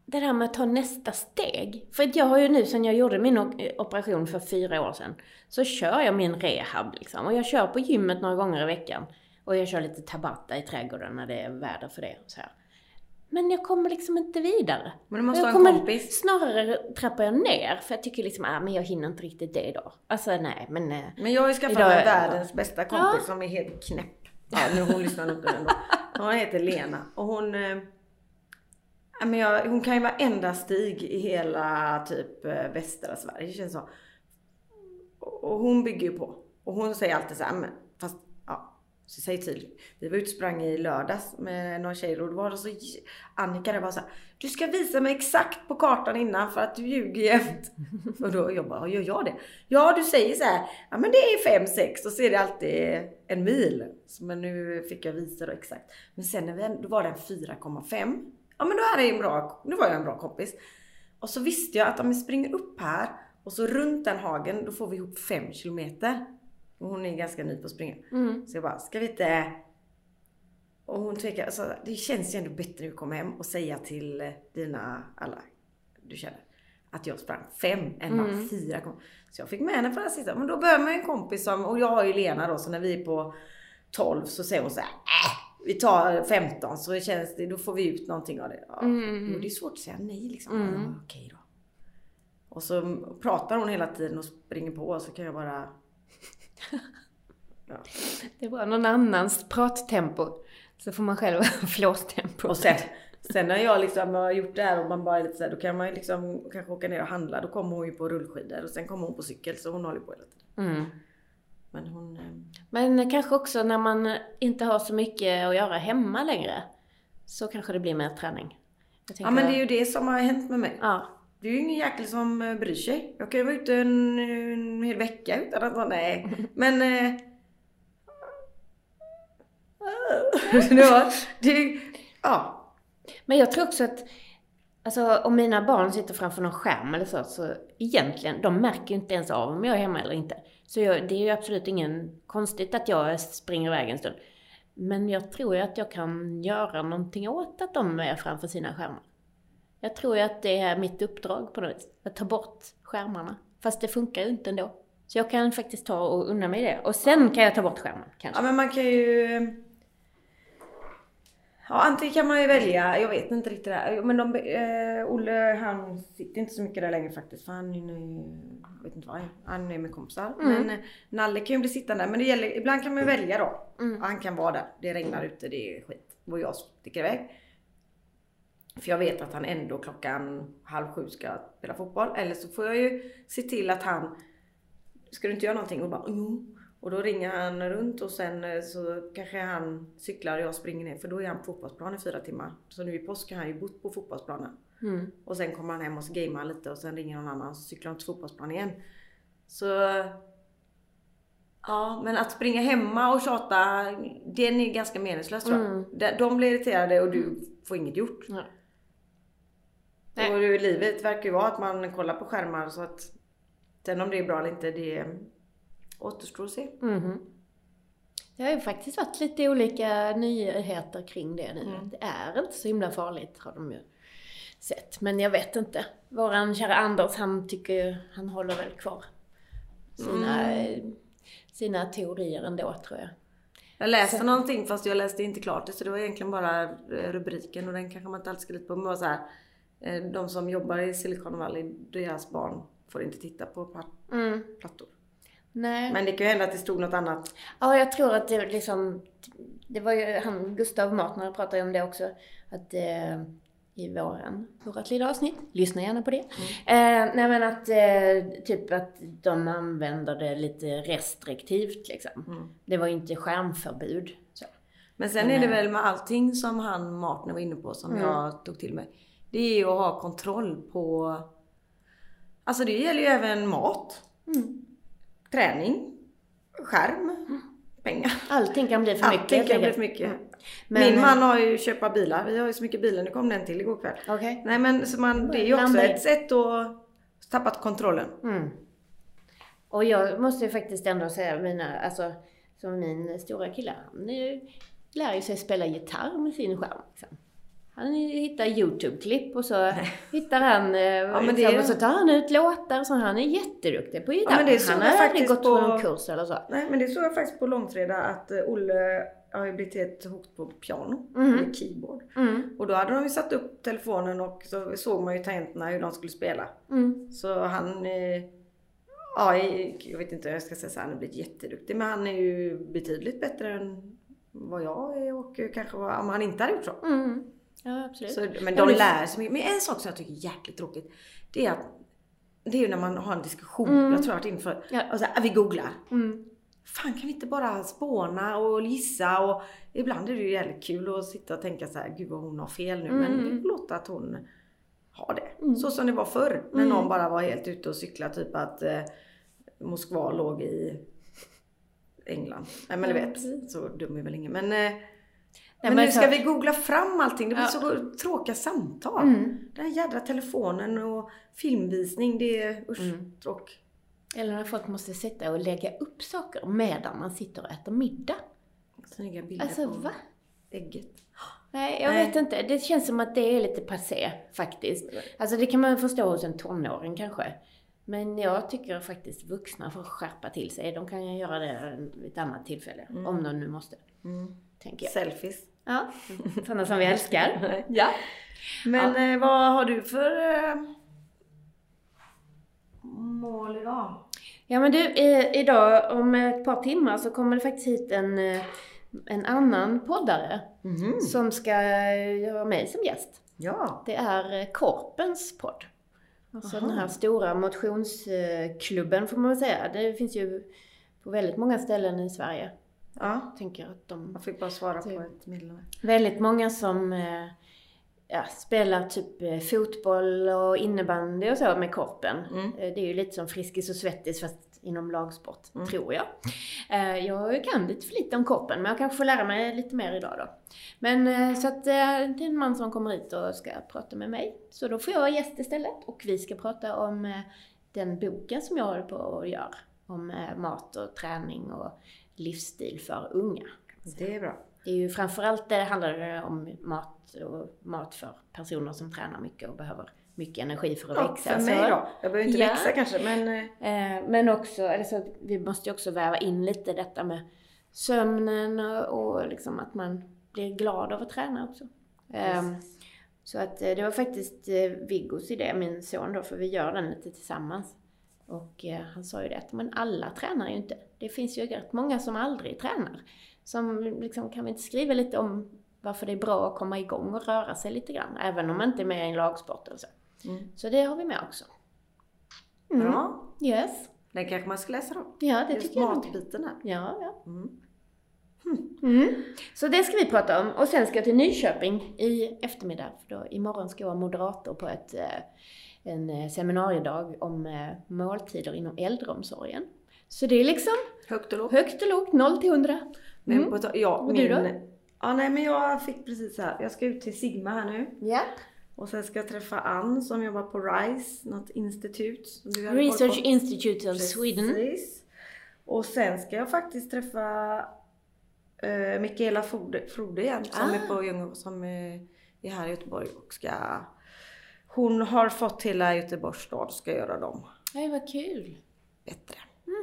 Det där med att ta nästa steg. För att jag har ju nu sen jag gjorde min o- operation för fyra år sedan, så kör jag min rehab liksom. Och jag kör på gymmet några gånger i veckan. Och jag kör lite tabata i trädgården när det är väder för det så här. Men jag kommer liksom inte vidare. Men du måste jag ha en kommer, kompis. Snarare trappar jag ner, för jag tycker liksom, ah, men jag hinner inte riktigt det idag. Alltså nej, men... eh, Men jag har ju skaffat mig är- världens bästa kompis Ja. som är helt knäpp. Ja, nu hon lyssnar nog inte ändå. Hon heter Lena och hon... Men jag, hon kan ju varenda stig i hela typ eh, västra Sverige känns som. Och hon bygger ju på. Och hon säger alltid så här, men fast ja. Så säg tydligt. Vi var ute och sprang i lördags med några tjejer och då var det så Annika där var så här, Du ska visa mig exakt på kartan innan för att du ljuger jämt. Och då jag bara, gör jag det? Ja du säger så här, ja men det är 5-6 och så är det alltid en mil. Så, Men nu fick jag visa då exakt. Men sen när vi, då var den 4,5. Ja men då är det en bra, nu var jag en bra kompis. Och så visste jag att om vi springer upp här och så runt den hagen, då får vi ihop 5 kilometer. Och hon är ganska ny på att springa. Mm. Så jag bara, ska vi inte... Och hon tvekar, alltså, det känns ju ändå bättre vi kommer hem och säga till eh, dina, alla du känner, att jag sprang fem än bara Mm. fyra. Så jag fick med henne på den här sista. Men då börjar man ju en kompis som, och jag har ju Lena då, så när vi är på 12 så säger hon så här, äh, vi tar 15 så känns det, då får vi ut någonting av det. Ja, Mm. men det är svårt att säga nej liksom. Mm. Ja, okej då. Och så pratar hon hela tiden och springer på och så kan jag bara ja. Det var någon annans prattempo. Så får man själv flåstempo. Och sen, sen när jag liksom har gjort det här och man bara är lite så här, då kan man ju liksom kanske åka ner och handla. Då kommer hon ju på rullskidor och sen kommer hon på cykel så hon håller på hela tiden. Mm. Men hon... eh, Men kanske också när man inte har så mycket att göra hemma längre. Så kanske det blir mer träning. Ja men det är ju det som har hänt med mig. Ja. Det är ju ingen jäkel som eh, bryr sig. Jag kan ju vara ute en, en hel vecka utan att nej. Men... Eh, det det, ja. Men jag tror också att Alltså om mina barn sitter framför någon skärm eller så, så egentligen, de märker ju inte ens av om jag är hemma eller inte. Så jag, det är ju absolut ingen konstigt att jag springer iväg en stund. Men jag tror ju att jag kan göra någonting åt att de är framför sina skärmar. Jag tror ju att det är mitt uppdrag på något vis. Att ta bort skärmarna. Fast det funkar ju inte ändå. Så jag kan faktiskt ta och unna mig det. Och sen kan jag ta bort skärmen, kanske. Ja men man kan ju... Ja antingen kan man ju välja, jag vet inte riktigt det här. Men de, eh, Olle han sitter inte så mycket där längre faktiskt för han jag vet inte vad, han är med kompisar. Mm. Men eh, Nalle kan ju bli sittande men det gäller, ibland kan man ju välja då. Mm. Han kan vara där, det regnar ute, det är skit. Och jag sticker iväg. För jag vet att han ändå klockan halv sju ska spela fotboll. Eller så får jag ju se till att han, ska du inte göra någonting? Och bara jo. Och då ringer han runt och sen eh, så kanske han cyklar och jag springer ner för då är han på fotbollsplan i fyra timmar. Så nu i påsk har han ju bott på fotbollsplanen. Mm. Och sen kommer han hem och så gamear lite och sen ringer någon annan och så cyklar han till fotbollsplan igen. Så... Ja, men att springa hemma och tjata, den är ganska meningslös tror jag. Mm. De- blir irriterade och du får inget gjort. Ja. Nej. Och livet verkar ju vara att man kollar på skärmar så att sen om det är bra eller inte, det återstår att se. Mhm. Det har ju faktiskt varit lite olika nyheter kring det nu. Mm. Det är inte så himla farligt har de ju sett. Men jag vet inte. Våran kära Anders, han tycker ju, han håller väl kvar sina, Mm. sina teorier ändå tror jag. Jag läste någonting fast jag läste inte klart det så det var egentligen bara eh, rubriken och den kanske man inte alltid ska lita på. Men det var så här, eh, de som jobbar i Silicon Valley, deras barn får inte titta på Mm. Nej. Men det kan ju hända att det stod något annat. Ja, jag tror att det liksom, det var ju han, Gustav Martner pratade om det också, att eh, i våran, vårat lilla avsnitt, lyssna gärna på det. Eh, nej men att, eh, typ att de använder det lite restriktivt liksom. Mm. Det var ju inte skärmförbud. Så. Men sen Men, är det eh, väl med allting som han Martin var inne på som Mm. jag tog till mig. Det är ju att ha kontroll på... Alltså det gäller ju även mat, Mm. Träning, skärm, pengar. Allting kan bli för mycket. Allting kan bli för mycket. Men- Min man har ju köpa bilar. Vi har ju så mycket bilar. Nu kom den till igår kväll. Okej. Nej men så man, det är ju också ett sätt att tappat kontrollen. Mm. Och jag måste ju faktiskt ändå säga, mina, alltså, som min stora kille, han eh, lär ju sig spela gitarr med sin skärm. Liksom. Han hittar YouTube-klipp och så hittar han, eh, men det liksom, är- och så tar han ut låtar, så han är jätteduktig på gitarr. men det såg han jag har aldrig gått på någon kurs eller så. Nej men det såg jag faktiskt på långfredag att eh, Olle har ju blivit helt hooked på piano. Mhm. Med keyboard. Mm, Och då hade de ju satt upp telefonen och så såg man ju tangenterna hur de skulle spela. mm, Så han, eh, ja jag vet inte hur jag ska säga så han har blivit jätteduktig. Men han är ju betydligt bättre än vad jag är och kanske vad, om han inte hade gjort så. mm. Ja, absolut. så men Ja, de men- lär sig mycket. Men en sak som jag tycker är jäkligt tråkigt. Det är att det är ju när man har en diskussion. Mm. Jag tror jag har varit inne för. Ja. Och så här, vi googlar. Mm. Fan kan vi inte bara spåna och gissa och ibland är det ju jävligt kul att sitta och tänka så här, gud vad hon har fel nu. Men Mm. får låta att hon har det. Mm. Så som det var förr när Mm. någon bara var helt ute och cyklade typ att eh, Moskva låg i England. Nej men du Ja, vet, så dum är väl ingen. Men, eh, men, men nu ska vi googla fram allting. Det blir Ja. så tråkiga samtal. Mm. Den här jädra telefonen och filmvisning, det är usch, Mm. tråk. Eller när folk måste sitta och lägga upp saker medan man sitter och äter middag. Snygga bilder Alltså på va? ägget. Nej, jag Nej. vet inte. Det känns som att det är lite passé faktiskt. Alltså det kan man förstå hos en tonåring kanske. Men jag tycker faktiskt vuxna får skärpa till sig. De kan ju göra det vid ett annat tillfälle. Om de nu måste. Mm. Tänker jag. Selfies. Ja, sådana som vi älskar. Ja. Men eh, vad har du för eh, mål idag? Ja men du, eh, idag om ett par timmar så kommer det faktiskt hit en, en annan poddare. Mhm. Som ska ha mig som gäst. Ja. Det är Korpens podd. Alltså den här stora motionsklubben får man väl säga. Det finns ju på väldigt många ställen i Sverige. Ja. Jag tänker att de... Jag fick bara svara på Typ. ett meddelande. Väldigt många som eh, ja, spelar typ eh, fotboll och innebandy och så med Korpen. Mm. Eh, Det är ju lite som Friskis och Svettis fast inom lagsport, Mm. tror jag. Jag kan lite för lite om Korpen, men jag kanske får lära mig lite mer idag då. Men så att det är en man som kommer hit och ska prata med mig. Så då får jag vara gäst istället och vi ska prata om den boken som jag håller på och gör. Om mat och träning och livsstil för unga. Det är bra. Det är ju framförallt det handlar om mat och mat för personer som tränar mycket och behöver mycket energi för att Ja, växa. för Så- mig då. Jag behöver inte Ja. växa kanske men eh, Eh, Men också, eller så, vi måste ju också väva in lite detta med sömnen och, och liksom att man blir glad av att träna också. Ehm, så att eh, det var faktiskt eh, Viggos idé, min son då, för vi gör den lite tillsammans. Och eh, han sa ju det att men alla tränar ju inte. Det finns ju rätt många som aldrig tränar. Som liksom, kan vi inte skriva lite om varför det är bra att komma igång och röra sig lite grann. Även om man inte är med i en lagsport eller så. Mm. Så det har vi med också. Mm. Bra. Yes. Den kanske man ska läsa då. Ja, det Just tycker jag. matbiten här. Ja, ja. Mm. Mm. Så det ska vi prata om. Och sen ska jag till Nyköping i eftermiddag. För då, imorgon ska jag vara moderator på ett, eh, en eh, seminariedag om eh, måltider inom äldreomsorgen. Så det är liksom Högt och lågt. högt och lågt, 0 till 100. Men Mm. på, ja, Och du då? Ja, nej men jag fick precis här. Jag ska ut till Sigma här nu. Ja. Och sen ska jag träffa Ann som jobbar på RISE, något institut. Som du hade Research. Institute of Sweden. Precis. Och sen ska jag faktiskt träffa uh, Mikaela Frode, Frode igen som Ah. är på Ljungå, som är, är här i Göteborg och ska hon har fått hela Göteborgs stad ska göra dem Nej, vad kul. bättre.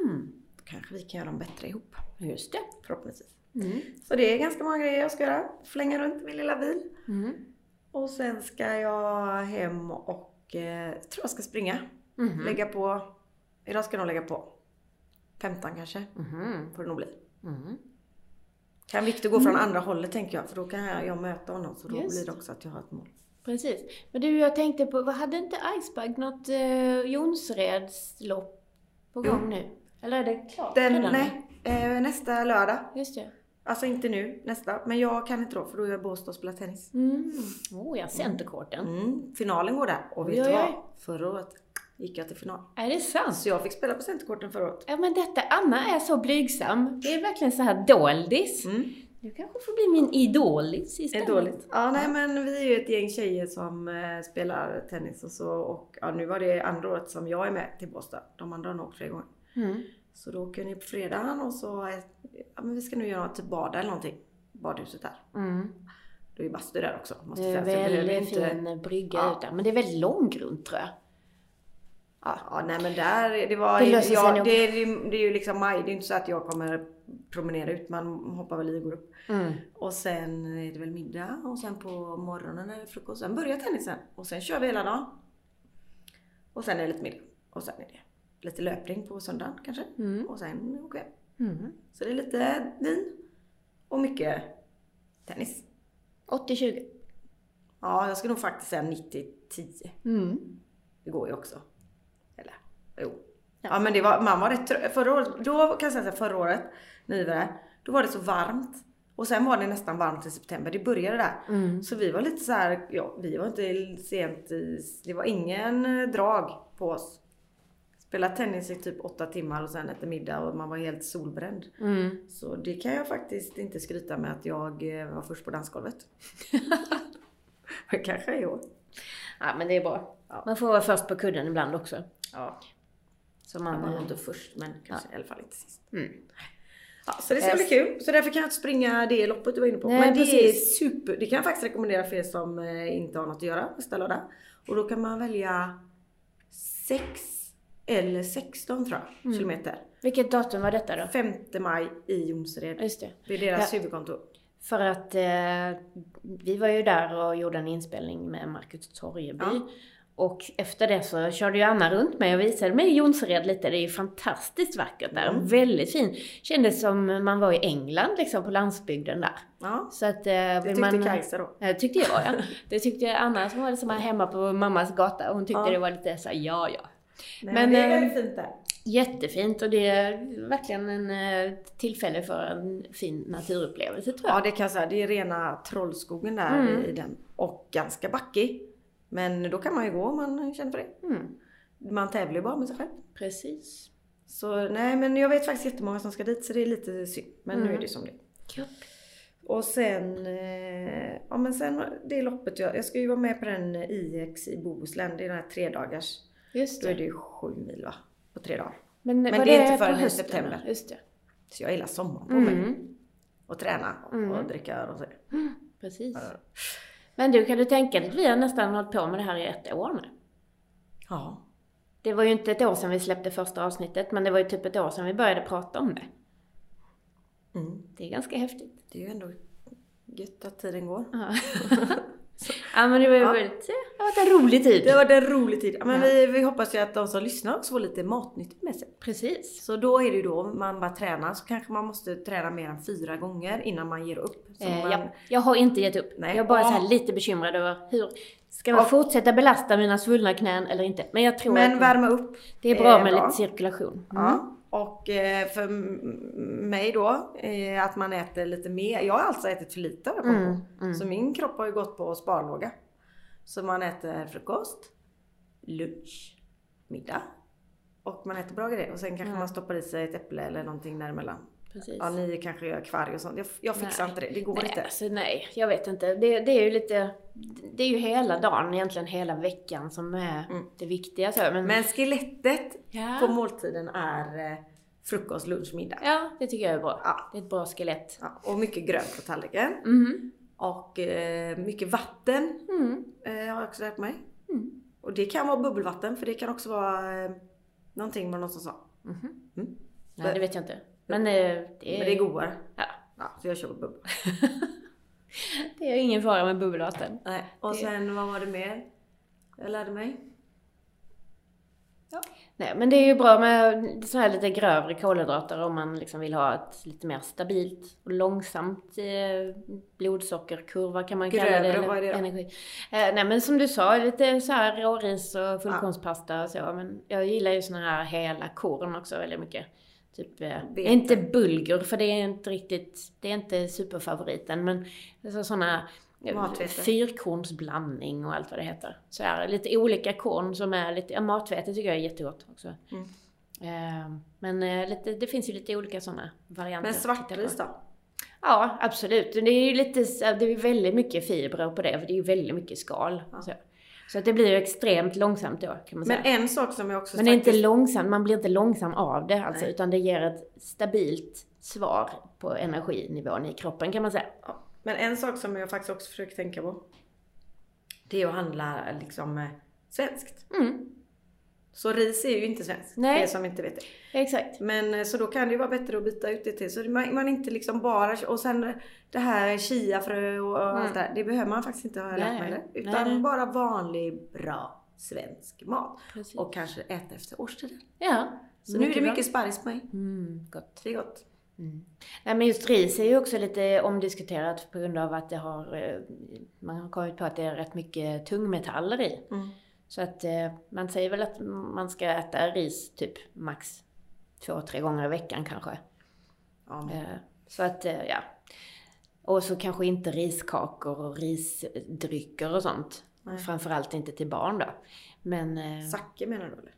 Mm. Kanske vi kan göra dem bättre ihop. Just det. Förhoppningsvis. Mm. Så det är ganska många grejer jag ska göra. Flänga runt min lilla bil. Mm. Och sen ska jag hem och eh, tror jag ska springa. Mhm. Lägga på, idag ska jag nog lägga på 15 kanske, Mhm. får det nog bli. Mm. Kan Viktor gå från andra hållet tänker jag, för då kan jag, jag möta honom. Så då Just blir det också att jag har ett mål. Precis. Men du, jag tänkte på, hade inte Icebug något eh, Jonsredslopp på Jo. gång nu? Eller är det klart Den, redan? nej, eh, nästa lördag. Just det. Alltså inte nu, nästa. Men jag kan inte då, för då är jag i Båstad och spelar tennis. Mm. Oh ja, centerkorten. Mm, finalen går där. Och vet Oj, du vad? Förra året gick jag till final. Är det sant? Så jag fick spela på centerkorten förra året. Ja men detta, Anna är så blygsam. Det är verkligen så här doldis. Mm. Du kanske får bli min idolis istället. dåligt. Ja, nej men vi är ju ett gäng tjejer som eh, spelar tennis och så. Och ja, nu var det andra året som jag är med till Båstad. De andra har nog åkt flera gånger. Mm. Så då åker ni på fredagen och så, eh, ja men vi ska nu göra typ bada eller någonting. Badhuset där. Mm. Det är ju bastu där också. Måste Det är jag säga. Jag väldigt inte- fin brygga Ja. ut där. Men det är väldigt långgrunt tror jag. Ja, ja, nej men där, det var... Det löser sig ja, nog. det, det, det är ju liksom maj, det är inte så att jag kommer promenera ut. Man hoppar väl i och går upp. Mm. Och sen är det väl middag och sen på morgonen är det frukost. Sen börjar tennisen och sen kör vi hela dagen. Och sen är det lite middag. Och sen är det lite löpning på söndagen kanske. Mm. Och sen åker vi. Mm. Så det är lite vin och mycket tennis. 80-20. Ja, jag skulle nog faktiskt säga 90-10. Mm. Det går ju också. Eller, jo. Ja men det var, man var rätt trött. Förra året, då kan jag säga förra året, där, då var det så varmt. Och sen var det nästan varmt i september, det började där. Mm. Så vi var lite så här, ja vi var inte sent i, det var ingen eh, drag på oss. Spela tennis i typ åtta timmar och sen äta middag och man var helt solbränd. Mm. Så det kan jag faktiskt inte skryta med att jag eh, var först på dansgolvet. Kanske i år. Ja men det är bra. Ja. Man får vara först på kudden ibland också. Ja. Så Man man... var nog eh, inte först men kanske i alla fall inte sist. Mm. Ja, så det ska bli kul. Så därför kan jag inte springa det loppet du var inne på. Nej, men det precis. är super. Det kan jag faktiskt rekommendera för er som eh, inte har något att göra nästa lördag. Och då kan man välja 6 eller 16 tror jag, Mm. kilometer. Vilket datum var detta då? 5 maj i Jonsered. Just det. Är deras Ja. huvudkontor. För att eh, vi var ju där och gjorde en inspelning med Marcus Torjeby. Ja. Och efter det så körde ju Anna runt mig och visade mig Jonsered lite. Det är ju fantastiskt vackert där. Mm. Väldigt fint. Kändes som man var i England liksom på landsbygden där. Ja, Så att, eh, det tyckte man, Kajsa då. Det tyckte jag ja. Det tyckte Anna som var liksom hemma på mammas gata. och Hon tyckte Ja. det var lite så här, ja ja. Nej, Men, det är eh, väldigt fint där. Jättefint och det är verkligen en eh, tillfälle för en fin naturupplevelse tror jag. Ja det kan jag säga, det är rena trollskogen där Mm. i den. Och ganska backig. Men då kan man ju gå om man känner för det. Mm, Man tävlar ju bara med sig själv. precis. Så nej men jag vet faktiskt jättemånga som ska dit så det är lite synd. Men nu Mm. är det som det är. Och sen, eh, ja men sen det loppet jag, jag ska ju vara med på den IX i Bohuslän. Det är den här tre Just Då är det. det ju sju mil va? På tre dagar. Men, Men det är inte förrän i september. Just det. Så jag har hela sommaren på mig. Mm, Och träna och, Mm. och dricka öl och så. precis. Ja. Men du, kan du tänka dig att vi har nästan hållit på med det här i ett år nu? Ja. Det var ju inte ett år sedan vi släppte första avsnittet, men det var ju typ ett år sedan vi började prata om det. Mm. Det är ganska häftigt. Det är ju ändå gött att tiden går. Ja, ja men det var ju Ja. väldigt, ja, varit en rolig tid. Det har varit en rolig tid. Men Ja. vi, vi hoppas ju att de som lyssnar också får lite matnyttigt med sig. Precis. Så då är det ju då man bara tränar så kanske man måste träna mer än fyra gånger innan man ger upp. Så Eh, man, ja, jag har inte gett upp. Nej. Jag är bara så här Ja. lite bekymrad över hur Ska man fortsätta belasta mina svullna knän eller inte? Men jag tror Men att värma upp. det är bra är med bra. lite cirkulation. Mm. Ja. Och eh, för mig då, eh, att man äter lite mer. Jag har alltså ätit för lite har jag Mm, mm. Så min kropp har ju gått på sparlåga. Så man äter frukost, lunch, middag. Och man äter bra grejer. Och sen kanske Mm. man stoppar i sig ett äpple eller någonting däremellan. Precis. Ja, ni kanske gör kvarg och sånt. Jag, jag fixar Nej. inte det. Det går nej, inte. Alltså, nej, jag vet inte. Det, det är ju lite... Det är ju hela dagen, egentligen hela veckan som är Mm. det viktiga. Så. Men, Men skelettet ja. på måltiden är eh, frukost, lunch, middag. ja, det tycker jag är bra. Ja. Det är ett bra skelett. Ja, och mycket grönt på tallriken. Mhm. Och eh, mycket vatten Mm. eh, har jag också lärt mig. Mm. Och det kan vara bubbelvatten för det kan också vara eh, någonting man någonstans sa. Mhm. Mm. Ja, det vet jag inte. Men eh, det är, Men det är godare. Ja. Ja, så jag kör bubbel. det är ingen fara med bubbelvatten. Nej. Och Det- sen vad var det mer? Jag lärde mig. Nej, men det är ju bra med så här lite grövre kolhydrater om man liksom vill ha ett lite mer stabilt och långsamt eh, blodsockerkurva kan man kalla det. Grövre, vad är det då? Energi. Eh, nej men som du sa, lite så här råris och fullkornspasta och så. Men jag gillar ju såna här hela korn också väldigt mycket. Typ, eh, inte bulgur för det är inte riktigt, det är inte superfavoriten. Men alltså såna eh, Matvete. fyrkornsblandning och allt vad det heter. Så här, lite olika korn som är lite, ja, matvete tycker jag är jättegott också. Mm. Eh, men lite, det finns ju lite olika sådana varianter. Men svartris då? Ja, absolut. Det är ju lite, det är väldigt mycket fibrer på det, för det är ju väldigt mycket skal. Ja. Så. att det blir ju extremt långsamt då, kan man Men säga. en sak som jag också Men det är inte långsamt, man blir inte långsam av det alltså, Nej. utan det ger ett stabilt svar på energinivån i kroppen kan man säga. Ja. Men en sak som jag faktiskt också försöker tänka på. Det är att handla liksom eh, svenskt. Mm, Så ris är ju inte svenskt. Nej. För er som inte vet det. exakt. Men eh, så då kan det ju vara bättre att byta ut det till. Så man, man inte liksom bara, och sen det här chiafrö och, och allt det här. Det behöver man faktiskt inte ha lärt Mm. Mig Utan nej. bara vanlig, bra svensk mat. Precis. Och kanske äta efter årstiden. ja. Så nu är det bra. mycket sparris på mig. Mm, gott. Det är gott. Mm. Nej men just ris är ju också lite omdiskuterat på grund av att det har, eh, man har kommit på att det är rätt mycket tungmetaller i. Mm. Så att eh, man säger väl att man ska äta ris typ max två, tre gånger i veckan kanske. Ja, Eh, Så att, eh, ja. Och så kanske inte riskakor och risdrycker och sånt. Nej. Framförallt inte till barn då. Men... Sake menar du eller?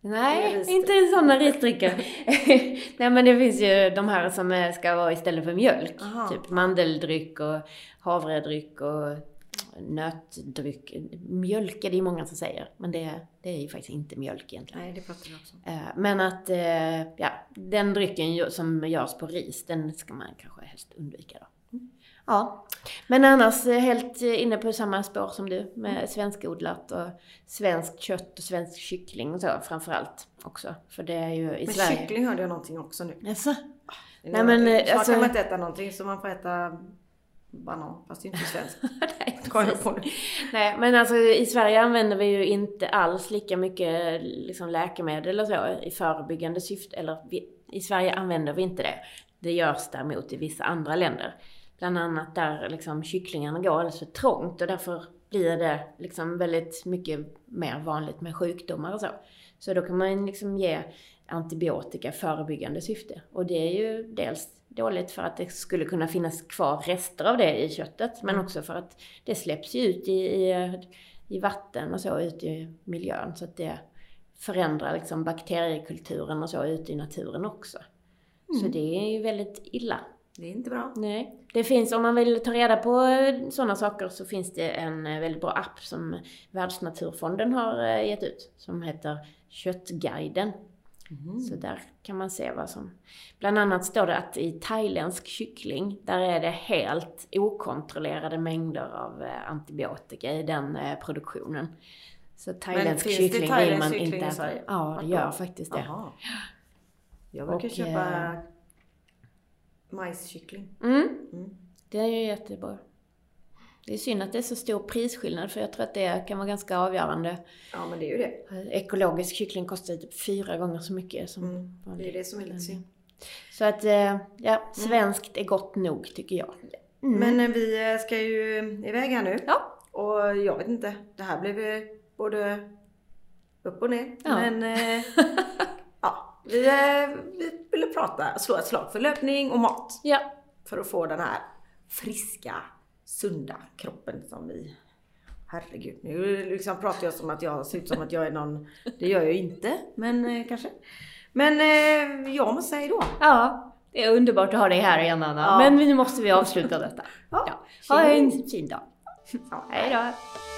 Nej, inte sådana risdrycker. Nej men det finns ju de här som ska vara istället för mjölk. Aha. Typ mandeldryck och havredryck och nötdryck. Mjölk är det ju många som säger. Men det, det är ju faktiskt inte mjölk egentligen. Nej, det pratar vi också. Eh, Men att, eh, ja, den drycken som görs på ris, den ska man kanske helst undvika då. Ja, men annars eh, helt inne på samma spår som du med svenskodlat och svenskt kött och svensk kyckling och så framförallt också. För det är ju i Men Sverige. kyckling hörde jag någonting också nu. Jaså? Nej Nej, men, alltså- kan man inte äta någonting så man får äta banan. Fast det är inte svenskt. Nej, jag på. Nej, men alltså i Sverige använder vi ju inte alls lika mycket liksom, läkemedel och så i förebyggande syfte. Eller vi, i Sverige använder vi inte det. Det görs däremot i vissa andra länder. Bland annat där liksom, kycklingarna går alldeles för trångt och därför blir det liksom väldigt mycket mer vanligt med sjukdomar och så. Så då kan man liksom ge antibiotika förebyggande syfte. Och det är ju dels dåligt för att det skulle kunna finnas kvar rester av det i köttet, men också för att det släpps ju ut i, i, i vatten och så ut i miljön. Så att det förändrar liksom bakteriekulturen och så ute i naturen också. Så det är ju väldigt illa. Det är inte bra. Nej. Det finns, om man vill ta reda på sådana saker så finns det en eh, väldigt bra app som Världsnaturfonden har eh, gett ut. Som heter Köttguiden. Så där kan man se vad som... Bland annat står det att i thailändsk kyckling, där är det helt okontrollerade mängder av eh, antibiotika i den eh, produktionen. Så thailändsk det kyckling vill thailändsk man inte äta. Ja, det gör faktiskt det. Jaha. Jag brukar Och, köpa eh, majskyckling. Mm. Mm. Det är ju jättebra. Det är synd att det är så stor prisskillnad för jag tror att det kan vara ganska avgörande. Ja, men det är ju det. Ekologisk kyckling kostar typ fyra gånger så mycket som Mm, det är det som är lite synd. Så att, eh, ja, svenskt är gott nog tycker jag. Mm. Men eh, vi eh, ska ju iväg här nu. Ja. Och jag vet inte, det här blev både upp och ner. Ja. Men eh, ja, vi, eh, vi ville prata, slå ett slag för löpning och mat. Ja. För att få den här friska, sunda kroppen som vi Herregud, nu liksom pratar jag som att jag ser ut som att jag är någon, det gör jag ju inte, men eh, kanske. Men eh, jag måste säga då. ja, det är underbart att ha dig här igen Anna. Ja. Men nu måste vi avsluta detta. Ja. Ja. Ha en fin dag. Ja. Hej då.